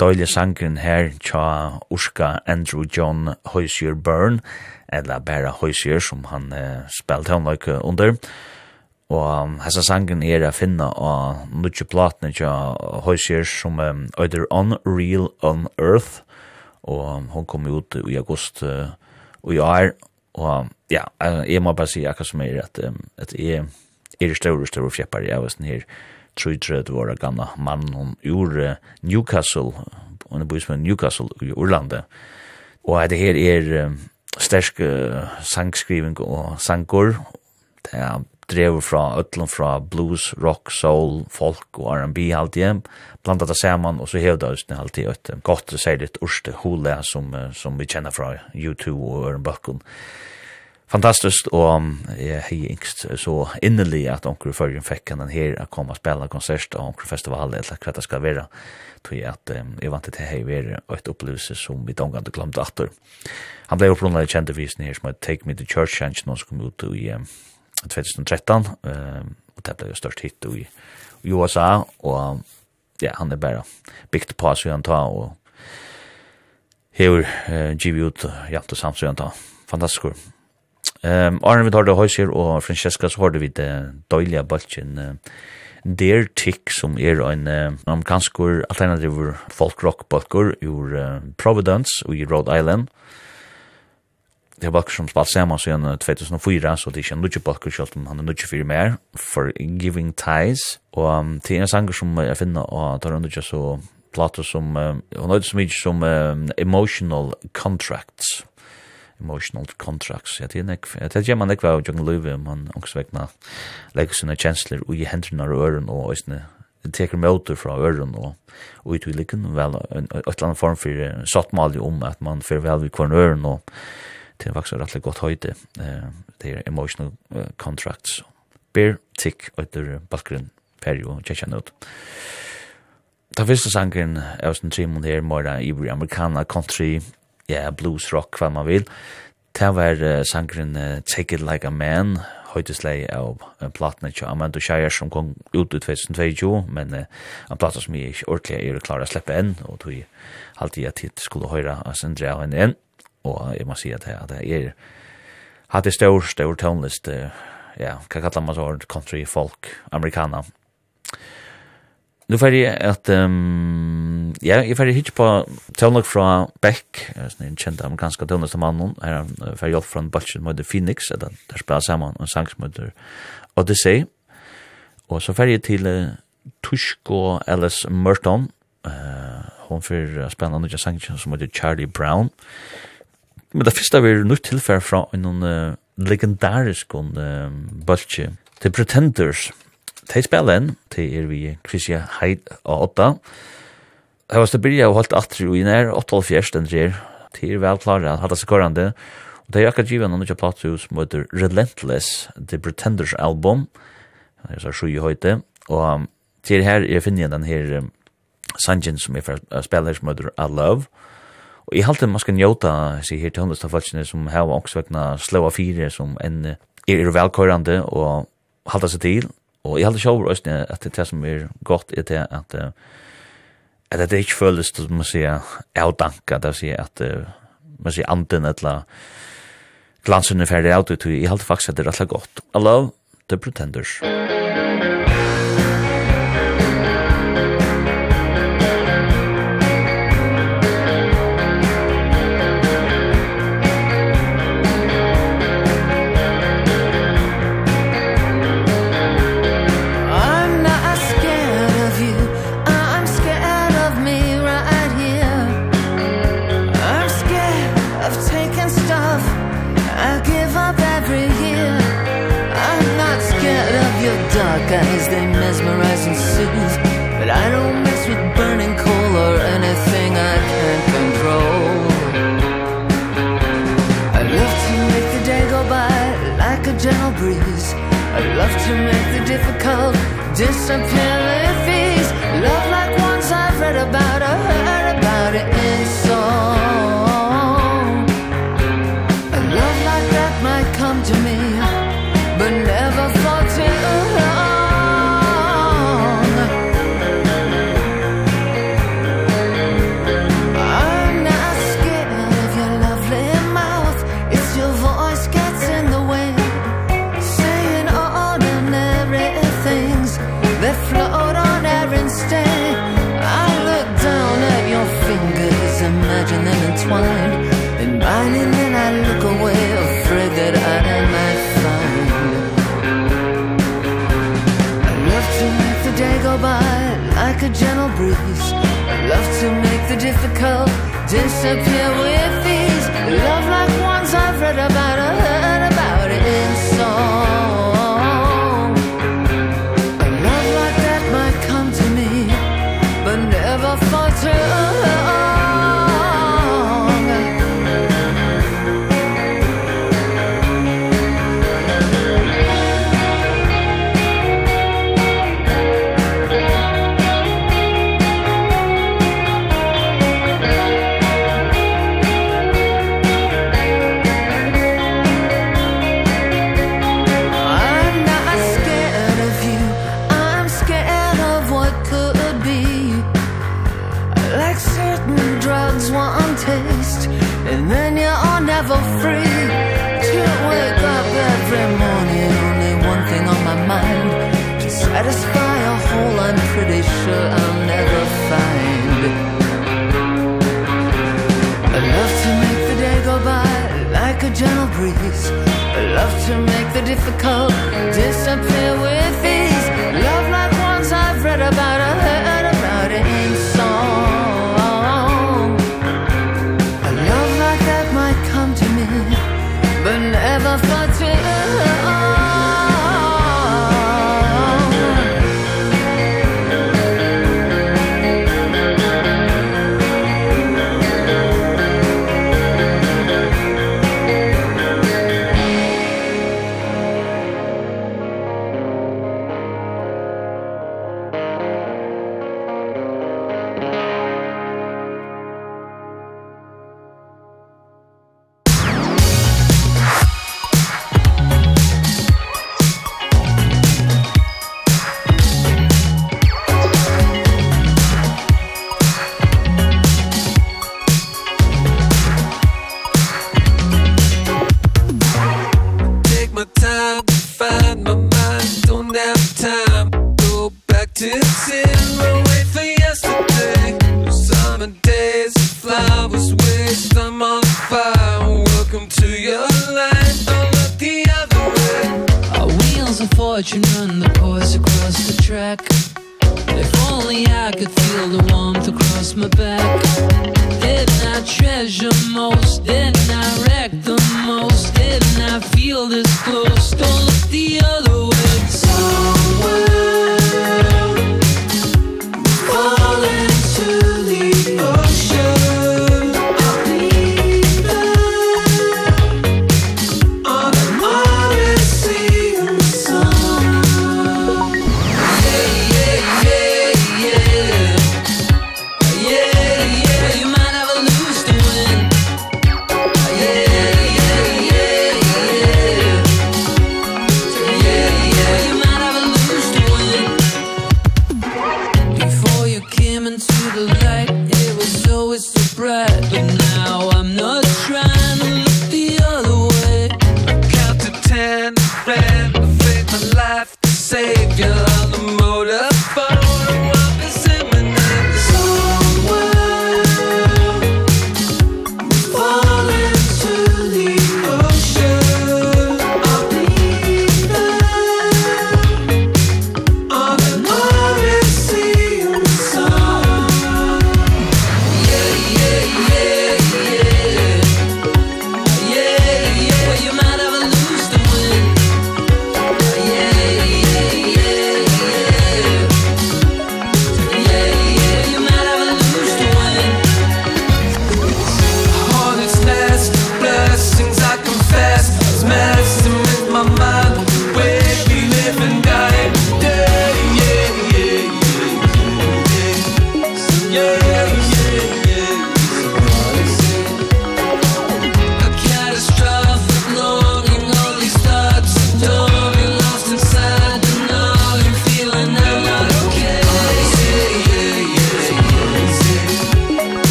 døylig sangren her tja Urska Andrew John Hoysier Byrne, eller bare Hoysier som han eh, spelt han like under. Og hans sangren er a finna av nutje platene tja Hoysier som um, øyder Unreal on Earth, og hon kom ut i august uh, i år, og ja, jeg må bare si akkurat som er at, um, at jeg er større, større fjeppar i avisen her, 33 år gamla mann hon ur Newcastle, on the bøys Newcastle i Orlandet. Og det her er sterk sangskriving og sangkor. Det er frá fra frá blues, rock, soul, folk og R&B alt í blanda det saman, og så hevda oss det alltid et godt, særligt, urste hule sum sum við kenna frá U2 og Øren Balkon fantastiskt och jag är yngst så innerlig att onkel förrän fick han här att komma och spela konsert och onkel festival eller vad det ska vara tror jag att um, jag vant att hej vara ett upplevelse som vi don't inte glömt att han blev upplånad i kändevisning här som att Take Me to Church Change någon som kom ut i um, 2013 um, och det blev ju störst hit i, i USA och ja, han är bara byggt på så han tar och hur uh, givet ut ja, samt så han tar fantastiskt Ehm um, Arne vi tar det høyser og Francesca så har det vi det døyliga balken uh, Der Tick som er en uh, amerikansk alternativ folk rock balkur ur uh, Providence og i Rhode Island. Det er balkur som spalt saman siden 2004, så det er ikke en nudje balkur selv om han er nudje fyrir mer, for Giving Ties. Og um, det er en sanger som jeg finner og tar under så plato som, uh, hun er som som Emotional Contracts emotional contracts. Ja, det er nek, ja, det er man nek, av Jørgen Løyve, man ångsvekna legger sine kjensler ui hendrene og øren og det teker møter fra øren og ui til likken, vel, et eller annet form for sattmalig om at man fyrir vel vi kvarn øren og til vaksa rettelig godt høyde, det er emotional contracts. Bear, tick, etter bakgrunn, perio, tjekkjan ut. Ta fyrsta sangren er sin trimon her, mora Ibri Americana Country, ja, blues rock, hva man vil. Det var uh, sangren uh, Take It Like a Man, høytesleg av uh, platene til Amanda Shire som kom ut i 2022, men uh, en platta som jeg ikke ordentlig er klar å slippe enn, og tog alltid at jeg skulle høre av Sandra og henne enn, og jeg må si at jeg, at jeg er hadde stor, stor tonelist, uh, ja, hva kallar man så, country, folk, amerikaner, Nu fer jeg at um, ja, jeg fer hit på Tonok fra Beck, en kjent amerikansk tønner som mannen, her han fer hjelp fra en balsjen med Phoenix, at han der spiller sammen en sang som heter Odyssey. Og så fer jeg til uh, Tushko Alice Merton, uh, hon fer uh, spennende nye sanger som heter Charlie Brown. Men det første vi er nødt tilfær fra en uh, legendarisk um, balsje The Pretenders, de spiller enn, til er vi Christian Heid og Otta. Jeg var til og holdt atri og inner, 8-4 den der, de er vel klare, han hadde seg skorrande, og de er akkurat givet noen ikke platt som heter Relentless, The Pretenders album, det er så sju i høyte, og til her er finner jeg den her um, sangen som er fra spiller som heter I Love, Og jeg halte man skal njóta seg her til hundest av falskene som hava ångsvegna slåa fire som enn er velkøyrande og halda seg til. Og jeg hadde sjåver også at det er det som er godt er det at at det ikke føles som man sier avdanka, det vil si at man sier anden eller glansen er ferdig av det, jeg hadde faktisk at det er rett godt. I love the pretenders.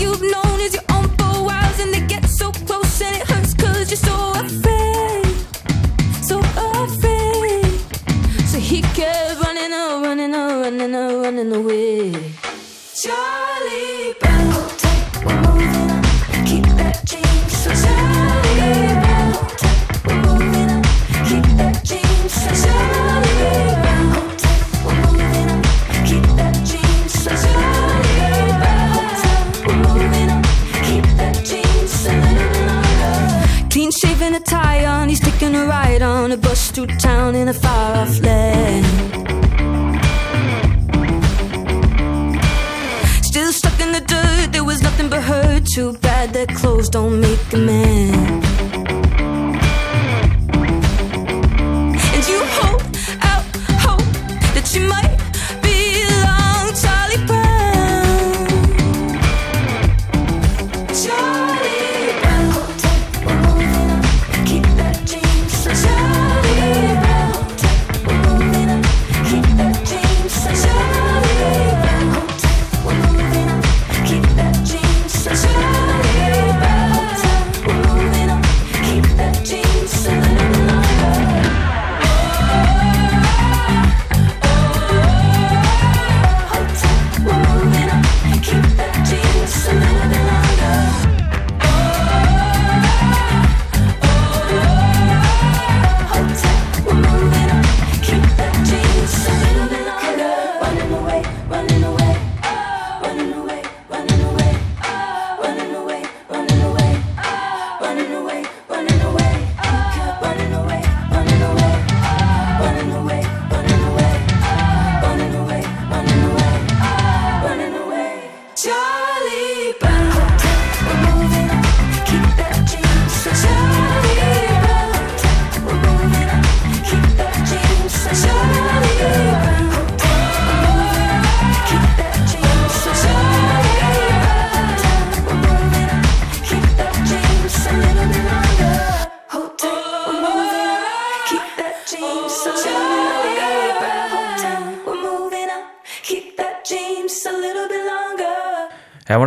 you've known a bus to town in a far off land. Still stuck in the dirt there was nothing but hurt. Too bad that clothes don't make a man.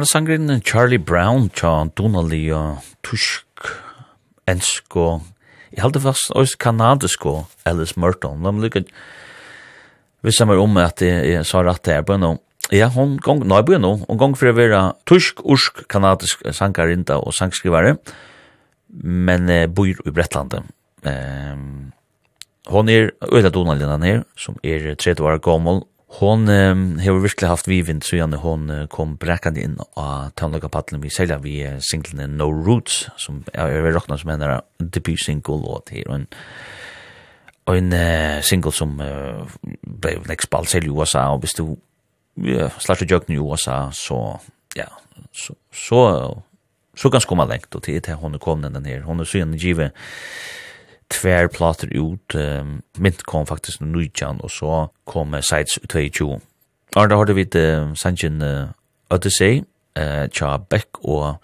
sangren Charlie Brown tja Donnelly og Tusk ensk og jeg heldig fast også kanadisk og Alice Merton de lykket hvis jeg om at jeg, jeg sa rett her på nå. Ja, hon gong, nei, bøy nå, hon gong for å være tusk, ursk, kanadisk sangarinda og sangskrivare, men eh, bor i Bretlandet. Eh, hon er øyla donalindan her, som er 30 år gammel, Hon um, har virkelig haft vivind så gjerne hon uh, kom brekande inn av Tøndagapaddelen vi selger vi uh, singlene No Roots som er, er råkna som en debut single og til en, en uh, single som uh, ble nek spalt selv i USA og hvis du uh, slags jøkken i USA så ja så så, så, så ganske koma lengt. Og til til hon kom den her. Hon er så gjerne givet tvær plater ut, um, mint kom faktisk Nujjan, og så kom uh, Sides 22. Arda hørte vi uh, sangen uh, Odyssey, uh, tja Beck og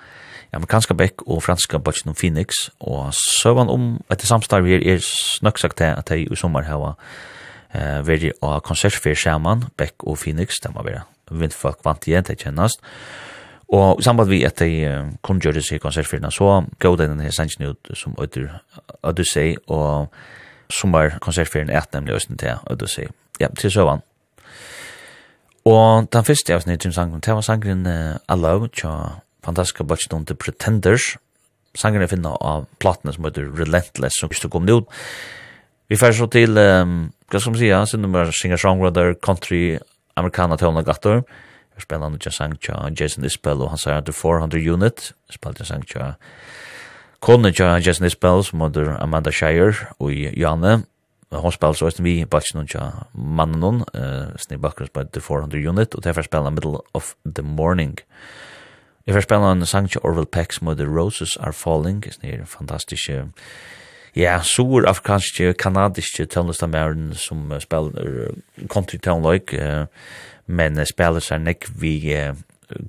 amerikanska Beck og franska Bachin Phoenix, og søvann om etter samstarv her er snøksagt til at jeg i sommer hava uh, veri av konsertfyr saman, Beck og Phoenix, det må være vindfolk vant igjen, til kjennast, Og i samband vi at de kun gjør det seg konsertfyrna, så gav den denne sannsyn ut som Odyssey, og som var konsertfyrna et nemlig Østen til Odyssey. Ja, til søvann. Og den første jeg snitt til sangen, det var sangen Allo, tja fantastiske bøtjen The Pretenders. Sangen er finna av platene som heter Relentless, som ikke kom ut. Vi fær så til, um, hva skal man sige, sin nummer singer-songwriter, country, amerikaner, tøvnagatter, og Jeg spiller han ikke sang tja Jason Isbell, og han sier at The 400 Unit, spiller han sang tja Kone tja Jason Isbell, som heter Amanda Shire, og Janne, hon spelar så som vi batchen och mannen hon uh, snäbb bakgrunds på the 400 unit och därför spelar middle of the morning. Jag vill spela en sang till Orville Peck's med The Roses Are Falling. Det är en fantastisk ja, sur afrikansk kanadisk tonlistamärn som spelar country town like men uh, spelar sig nek vi uh,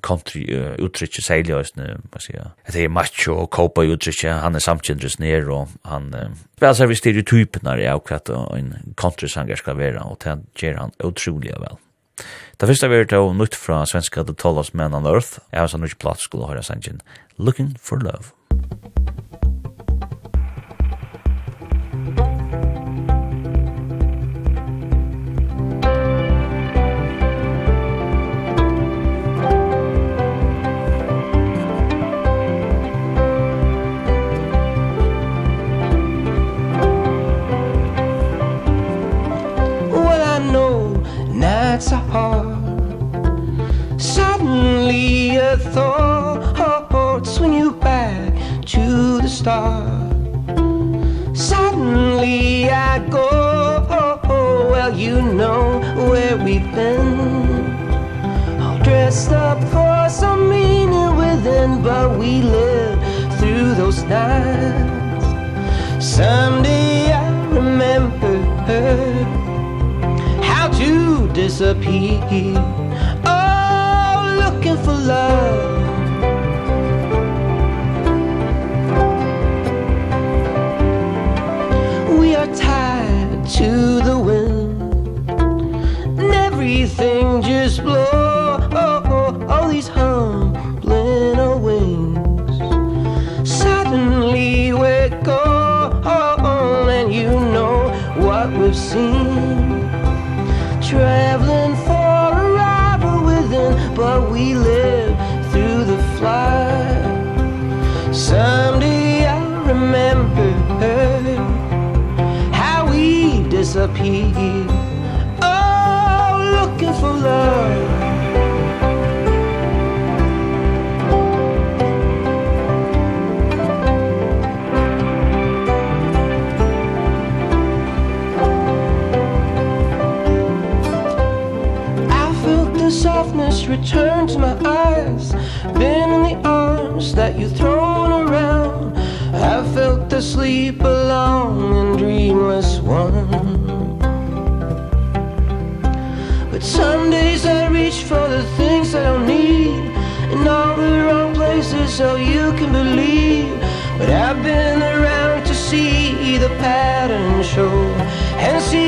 country uh, utrykje seilig man sier. Det er macho og kopa utrykje, han er samtjendres ned og han uh, spelar seg vi stereotypene i akkurat en country-sanger skal være og det gjør han utrolig vel. Det første vi hørte av nytt fra svenska The Tallest Man on Earth, er en sån nytt platt skulle høre sangen Looking for Love. Looking for Love. that's a heart. Suddenly a thought swing you back to the start. Suddenly I go oh, oh, Well you know where we've been. All dressed up for some meaning within But we live through those nights. Someday I remember her disappear. Oh, looking for love. We are tied to the wind. And everything traveling for a ride within but we live through the flood. Someday I'll remember how we disappeared. Oh looking for love. just returned to my eyes. Been in the arms that you've thrown around. I felt the sleep long and dreamless one But some days I reach for the things I don't need. In all the wrong places so you can believe. But I've been around to see the pattern show. And see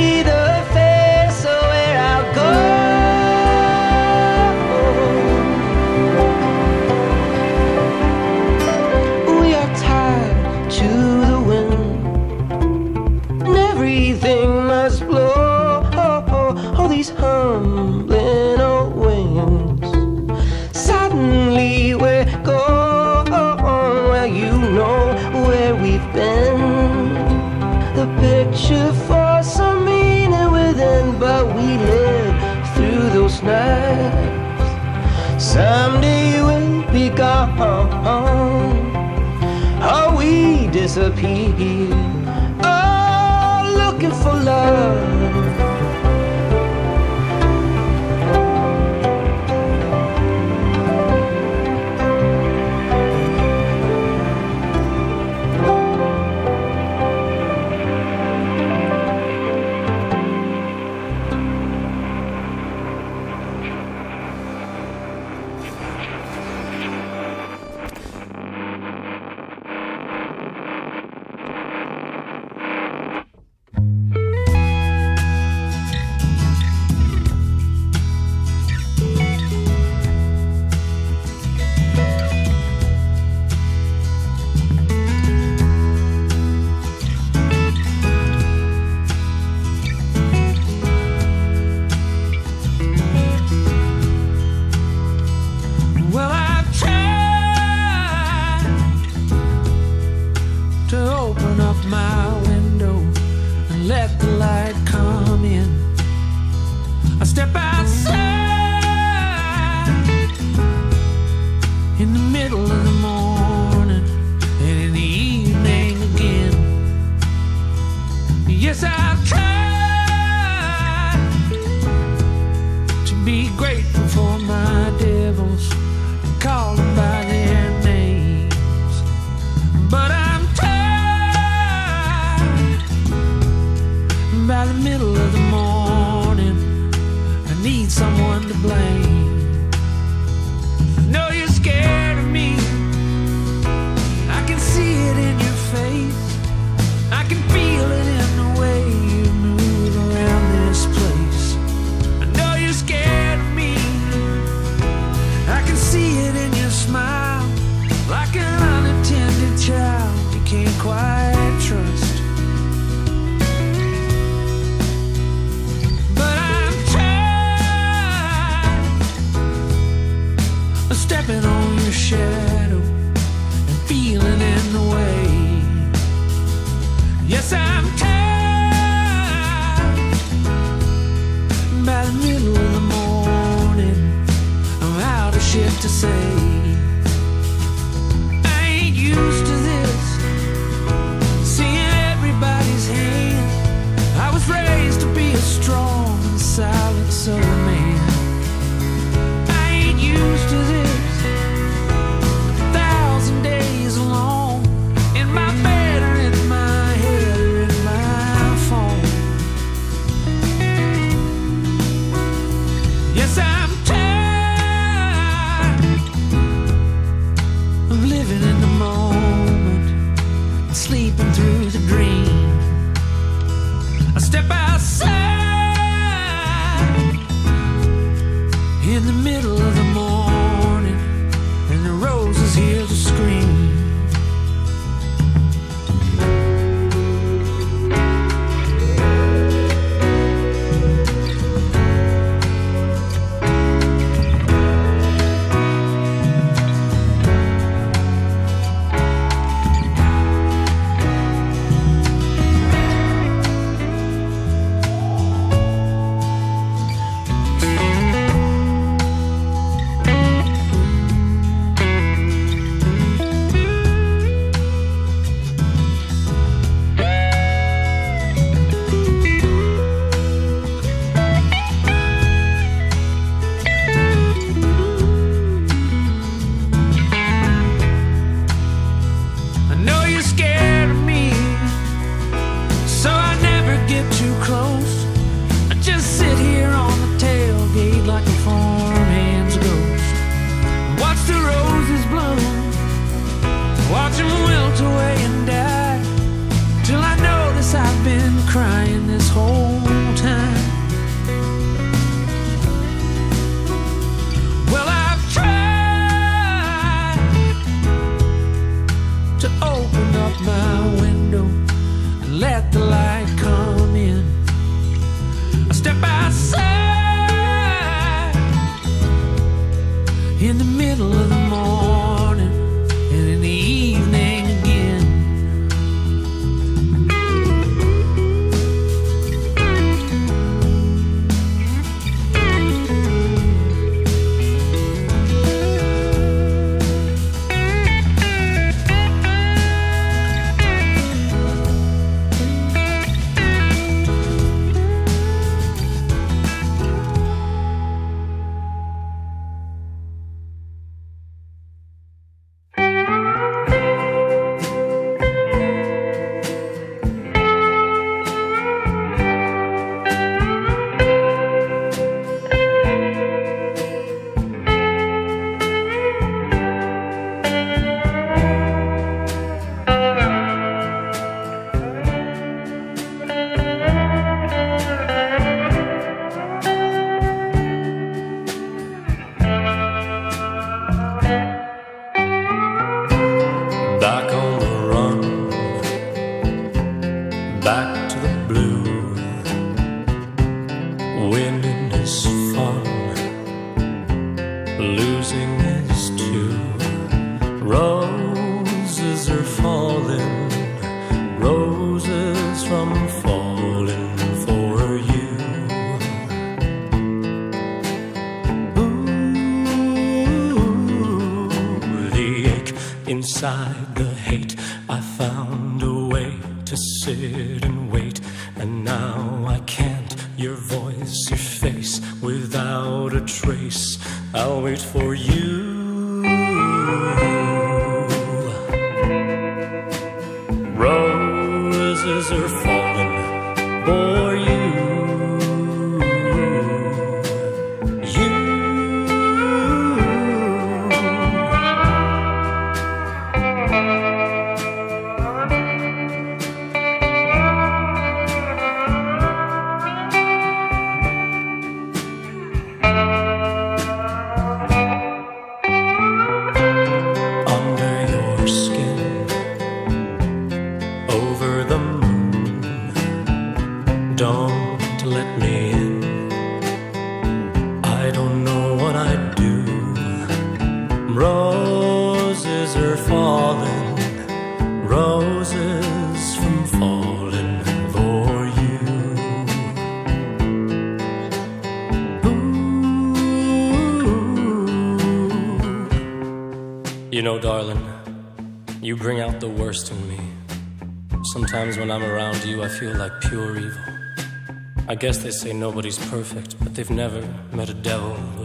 through the dream I step outside in the middle I feel like pure evil. I guess they say nobody's perfect But they've never met a devil.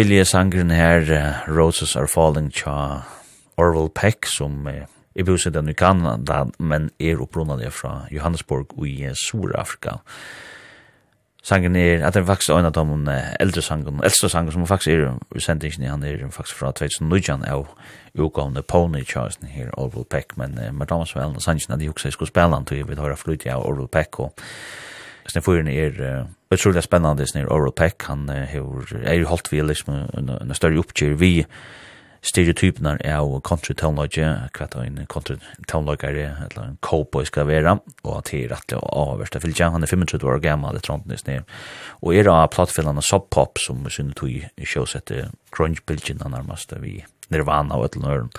døylige sangren her, uh, Roses Are Falling, tja Orwell Peck, som uh, er bosett i Kanada, men er opprunnet fra Johannesburg i uh, Sur-Afrika. Sangen er, at det er faktisk en av de uh, eldre sangen, eldste sangen som faktisk er i sendingen, han er faktisk fra 2009 av utgående Pony Charleston her, Orwell Peck, men uh, med damer som er en sangen, at jeg også skulle spille han, tog jeg vil høre flyt av Orwell Peck, og Sen er är utrolig spennande snir Oral Peck han hur er ju hållt vi liksom en større oppgjør. Vi stereotypene av country townlodge er en country townlodge er eller en cowboy skal være og att det är rätt avvärsta filja han er 35 år gammal det tronten inte nu och är då sub pop som synes tog i showsätter grunge bilden nærmest vi Nirvana og och ett lörn.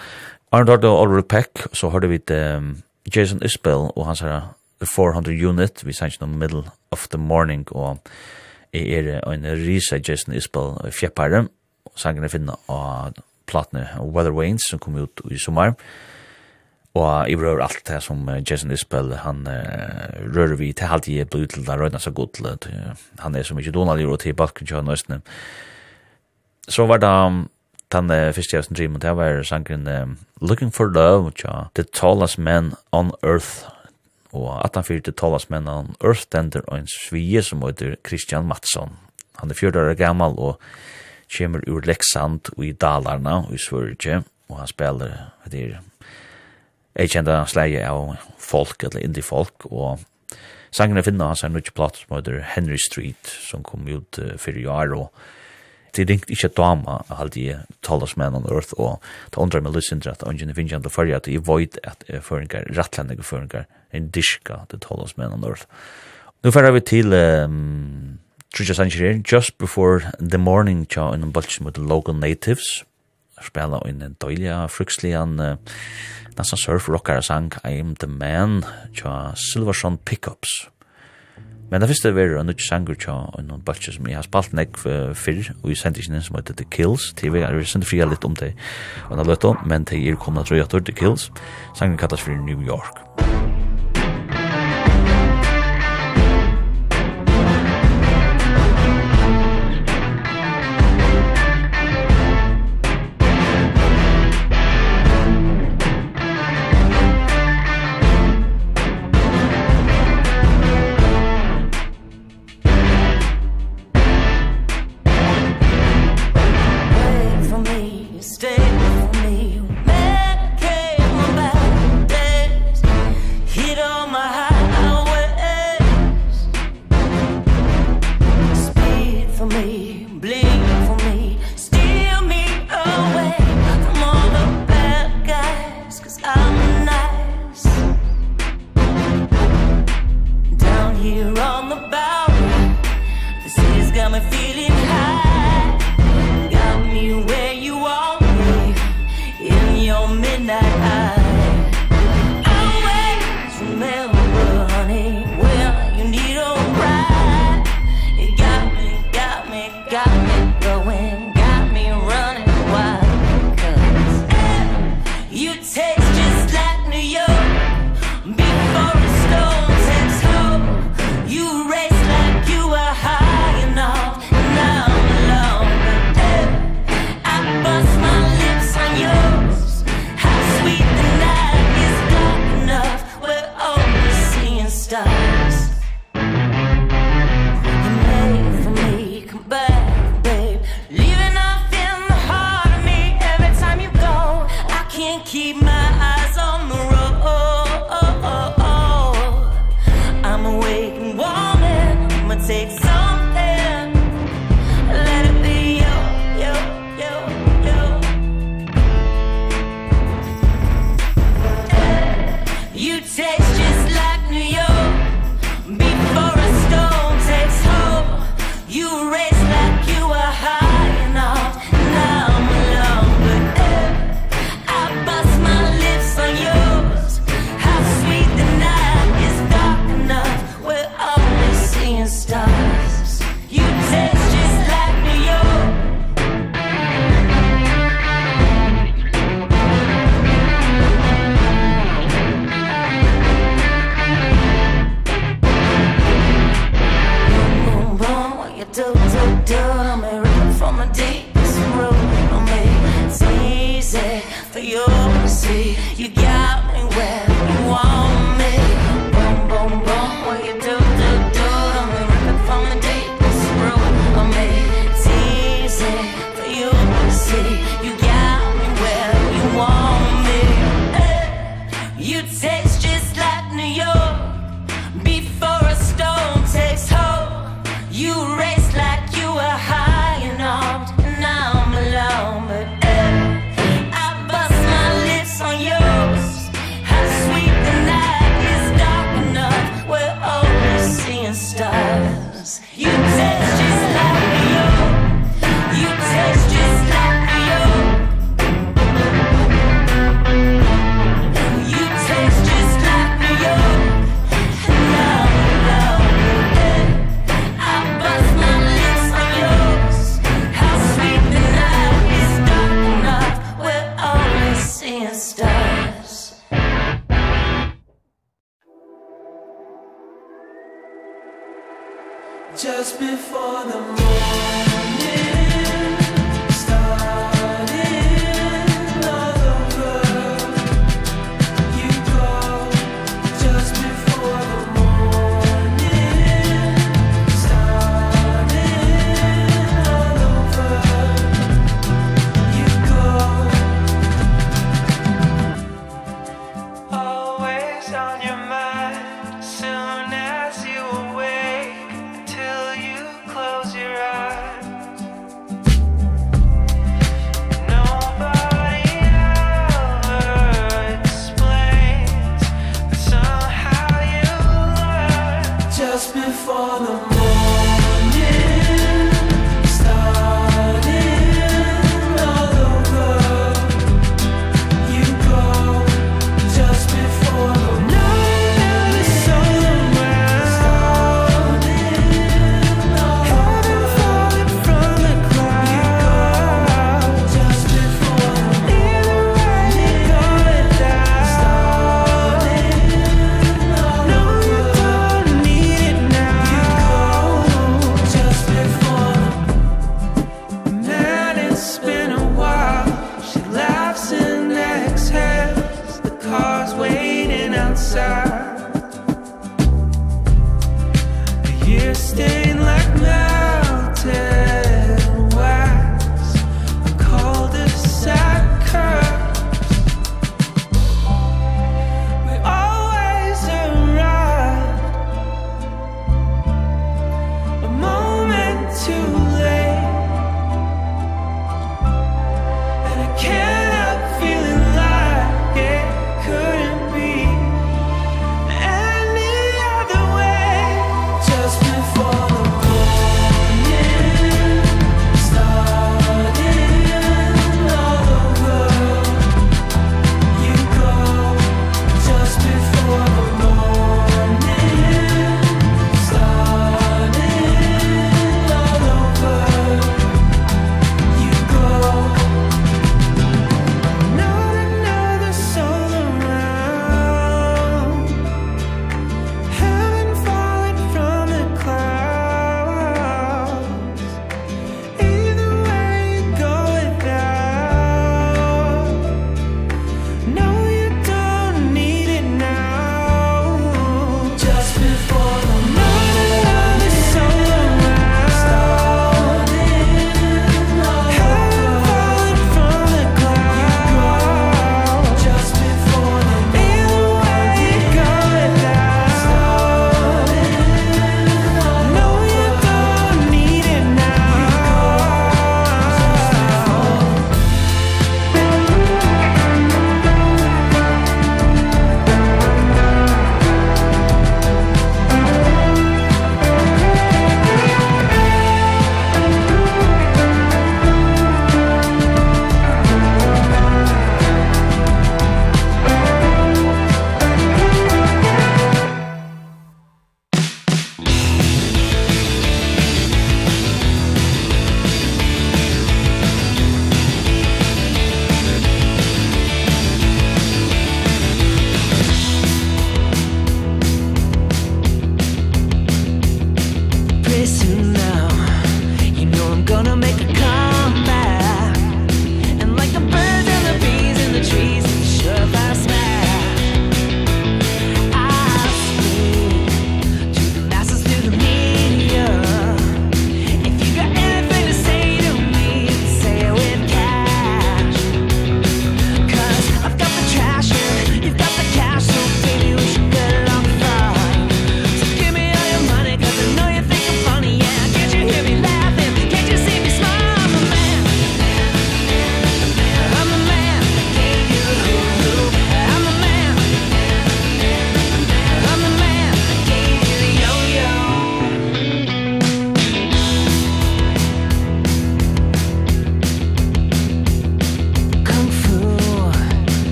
Arnold Oral Peck så hørte vi Jason Isbell og hans här The 400 Unit, vi sanns no middle of the morning, og jeg er en risa Jason Isbell fjeppare, og sangen er finna av platene Weather Wains, som kom ut i sommar, og jeg rør alt det som Jason Isbell, han uh, rører vi til halvt jeg blir til det røyna så godt til han er så mykje donald og til balken kjøy nøysene. Så var det den uh, første jeg som drev, det var sangen um, Looking for Love, ja, The Tallest Man on Earth, og at han fyrte talasmennan Earthtender og en svige som heter Christian Mattsson. Han er 40 år gammal og kommer ur Leksand og i Dalarna og i Sverige, og han spiller det er jeg kjente han sleie av folk, eller indie folk, og sangene finner han seg en nødvendig platt som heter Henry Street, som kom ut uh, fyrir år, og det ringt ikkje dama, halte jeg talas med on earth, og ta undra meg lysindra at ungen finnes jeg fyrir at jeg void at føringar, rattlendige føringar, en diska det talas med on earth. Nu færa vi til um, Trudja Sanchirer, just before the morning tja en bulch the local natives, spela in en døylia, frukslian, uh, nasa surf rockar sang, I am the man, tja Silverson Pickups. Men det første var en nødt sanger tja og noen balser som jeg har spalt nek fyrr, og jeg sendte ikke som heter The Kills, TV, jeg har sendt fria litt om det, og han har løtt om, men det er kommet at røy at The Kills, sangen kattas for New York.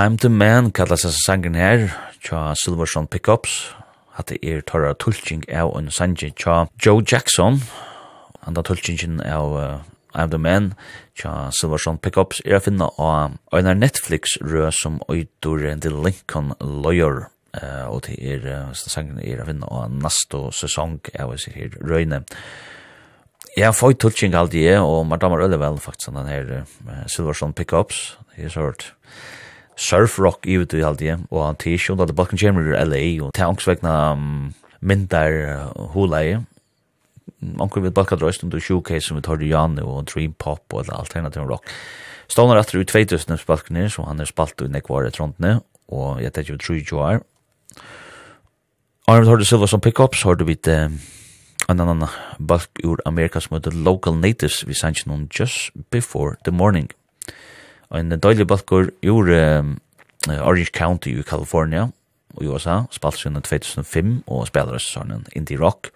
I'm the man kallas seg sangen her, tja Silverson Pickups, hatt er torra tulking av en sangen tja Joe Jackson, handa tulkingen av uh, I'm the man, tja Silverson Pickups, er a finna av einar Netflix rød som oidur The Lincoln Lawyer, uh, og det er, uh, sangen er a finna av nasto sesong av hans her røyne. Ja, fói tulking er, og man damar øyne vel faktisk, den her uh, Silverson Pickups, det er sort. Ja surfrock i vet du alltid, ja. og han tis jo, da det bakken kommer i LA, og tanksvegna um, mindar hulei, Onkur vil bakka drøyst under showcase som vi tar i Janne og Dream Pop og alternativ rock. Stånar atter ut 2000 spalkene, så han er spalt i nekvare trontene, og jeg tenker jo 30 år. Arne, har du Silva som pickups, har du vidt en annan balk ur Amerika som heter Local Natives, vi sanns noen Just Before the Morning en døylig balkur gjorde um, Orange County i California i USA, spalt siden 2005 og spiller sånn indie rock.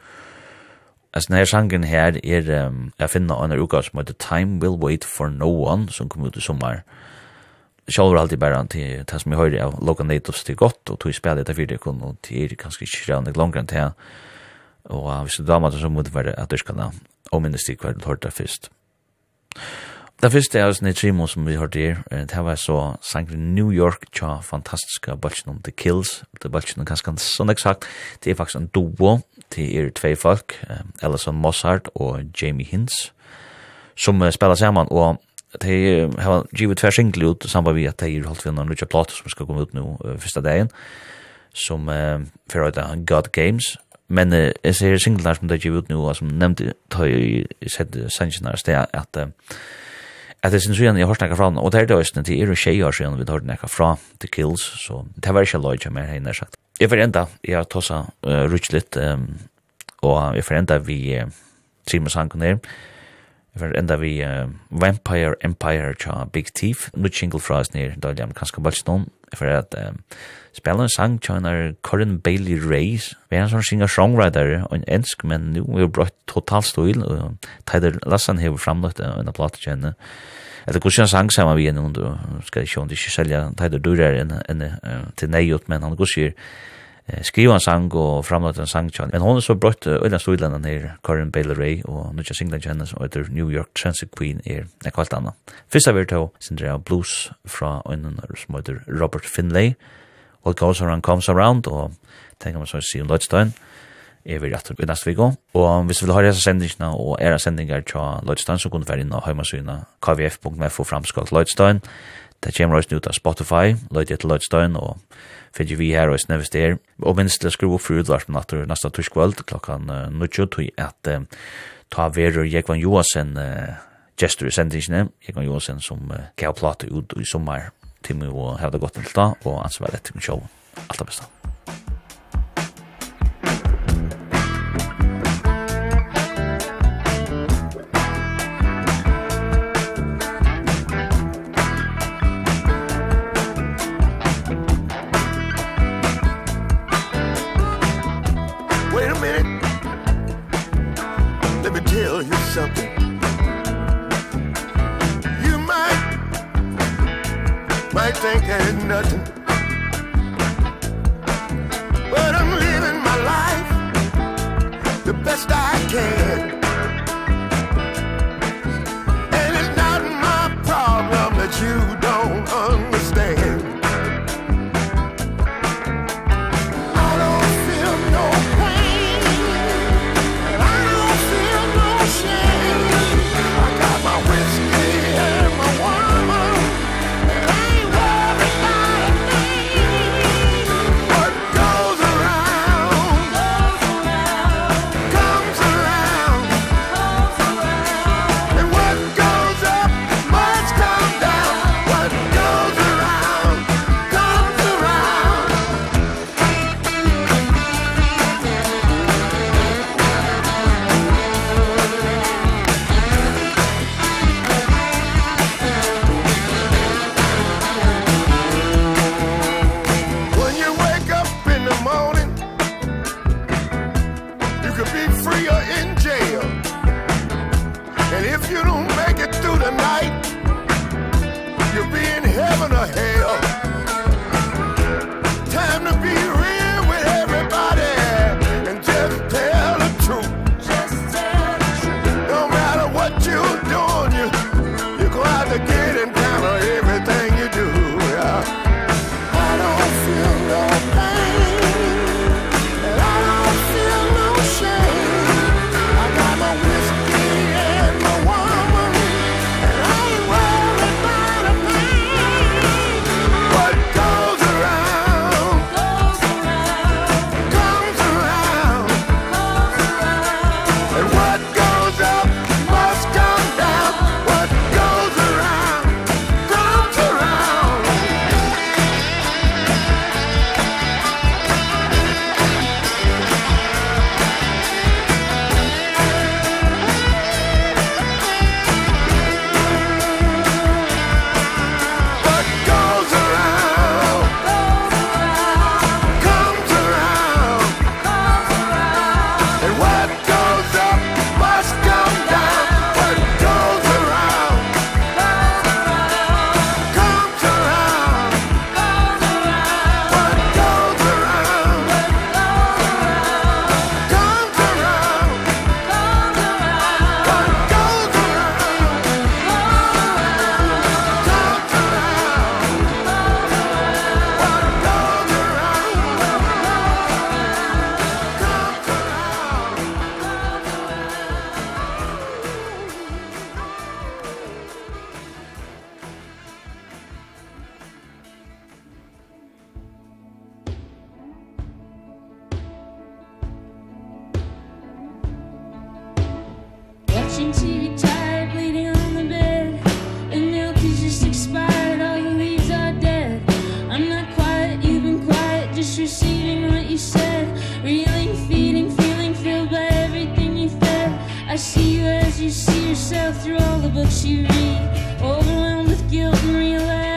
Altså denne sangen her er, um, jeg finner en uka som heter Time Will Wait for No One, som kom ut i sommer. Sjálfur alltid bare til det som jeg hører av Logan Natives til godt, og tog spela etter fyrir kun, og det er kanskje ikke rannig langere enn til Og hvis du damer det så må det være at du skal da, og minnes til hver du hørte først. Det første er også Nitrimo som vi hørte her, det var så sangren New York, tja fantastiska balsen om The Kills, det balsen om ganske sånn eksakt, det er faktisk en duo, det er tvei folk, Ellison Mossart og Jamie Hintz, som spelar saman, og de har givet tver singler ut, samband vi at de har holdt vi en rutsa plat som skal komme ut nå første dagen, som uh, fyrir høyta God Games, men uh, jeg ser singler som de har givet ut nå, som nevnte, tar jeg sett sannsjonar, det er at uh, at det synes igjen, jeg har snakket fra fra og det er det også, det er jo tjej år siden vi har snakket fra The Kills, så det var ikke lojt som jeg har nær sagt. Jeg får enda, jeg har tossa uh, rutsj litt, um, og jeg får enda vi uh, Simon sangen her, jeg får enda vi uh, Vampire Empire tja Big Thief, nu tjingle fra oss nere, da er det kanskje bare stånd, jeg får at um, spela en sang tja en er Corin Bailey Reyes, vi er en sånn singer-songwriter, og en ensk, men nu er jo brått totalt stil, og Tider Lassan hever framlagt en av platet kjenne, og eller hvordan han sang sammen med henne, du skal det om det ikke selger, han en en enn til neiot, men han går sig skriva en sang og framlagt en sang Men hon er så brått øyla storlanda her, Karin Bailey Ray, og nu tja singla henne som heter New York Transit Queen er nekka alt anna. Fyrsta vi tå sindra av blues fra øynen som heter Robert Finlay, What Goes Around Comes Around, og tenker man så å si om Lodstein, er vi rett og i neste vik. Og hvis du vil ha disse sendingene og era sendinger til Lloydstein, så kan du være inne og hjemmesøyene kvf.f og framskalt Lloydstein. Det kommer også ut av Spotify, Lloyd etter Lloydstein, og fyrir vi her og snøvist der. Og minst til å skru opp for utvarsen at du neste torskvöld klokkan 20, tog at ta verur Jekvan uh, gestur i sendingene, Jekvan Johansen som uh, gav plate ut i sommar, til vi og hevda godt til da, og ansvar til min show. Alt det beste. you said Reeling, feeding, feeling filled by everything you fed. I see you as you see yourself through all the books you read. Overwhelmed with guilt and realize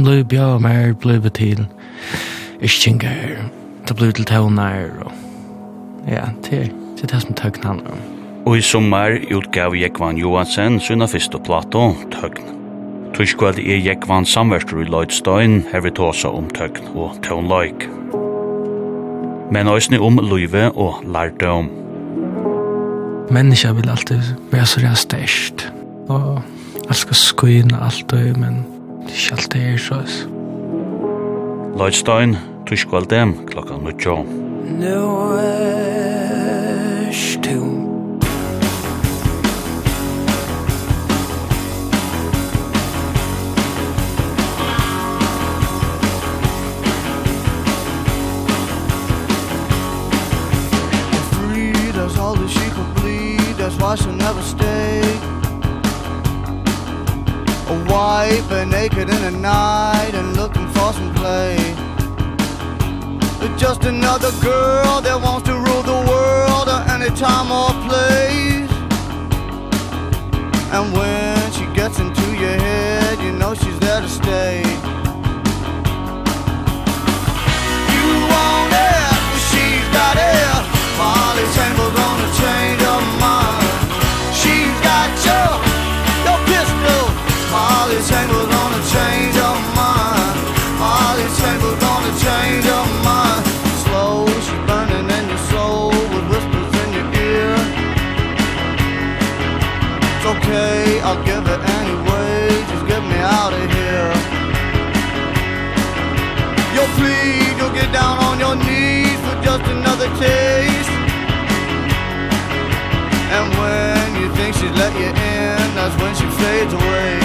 som du bjør mer ble til iskinger, det ble til tøvner, og ja, det er det som tøkken handler om. Og i sommer utgav Jekvan Johansen sina første plato, Tøgn. Tuskvald er Jekvan samverster i Lloydstein, her vi tåsa om tøgn og tøgnløyk. Men òsne om løyve og lærdom. Menneska vil alltid være så rea størst, og alt skal skuina alltid, men Det er ikke alt det er så. Lloydstein, tushkvaldem, klokka nuttjo. Nå er stund. why she'll never stay A wife and naked in the night and looking for some play. But just another girl that wants to rule the world at any time or place. And when she gets into your head, you know she's there to stay. get down on your knees for just another taste. And when you think she's let you in That's when she fades away.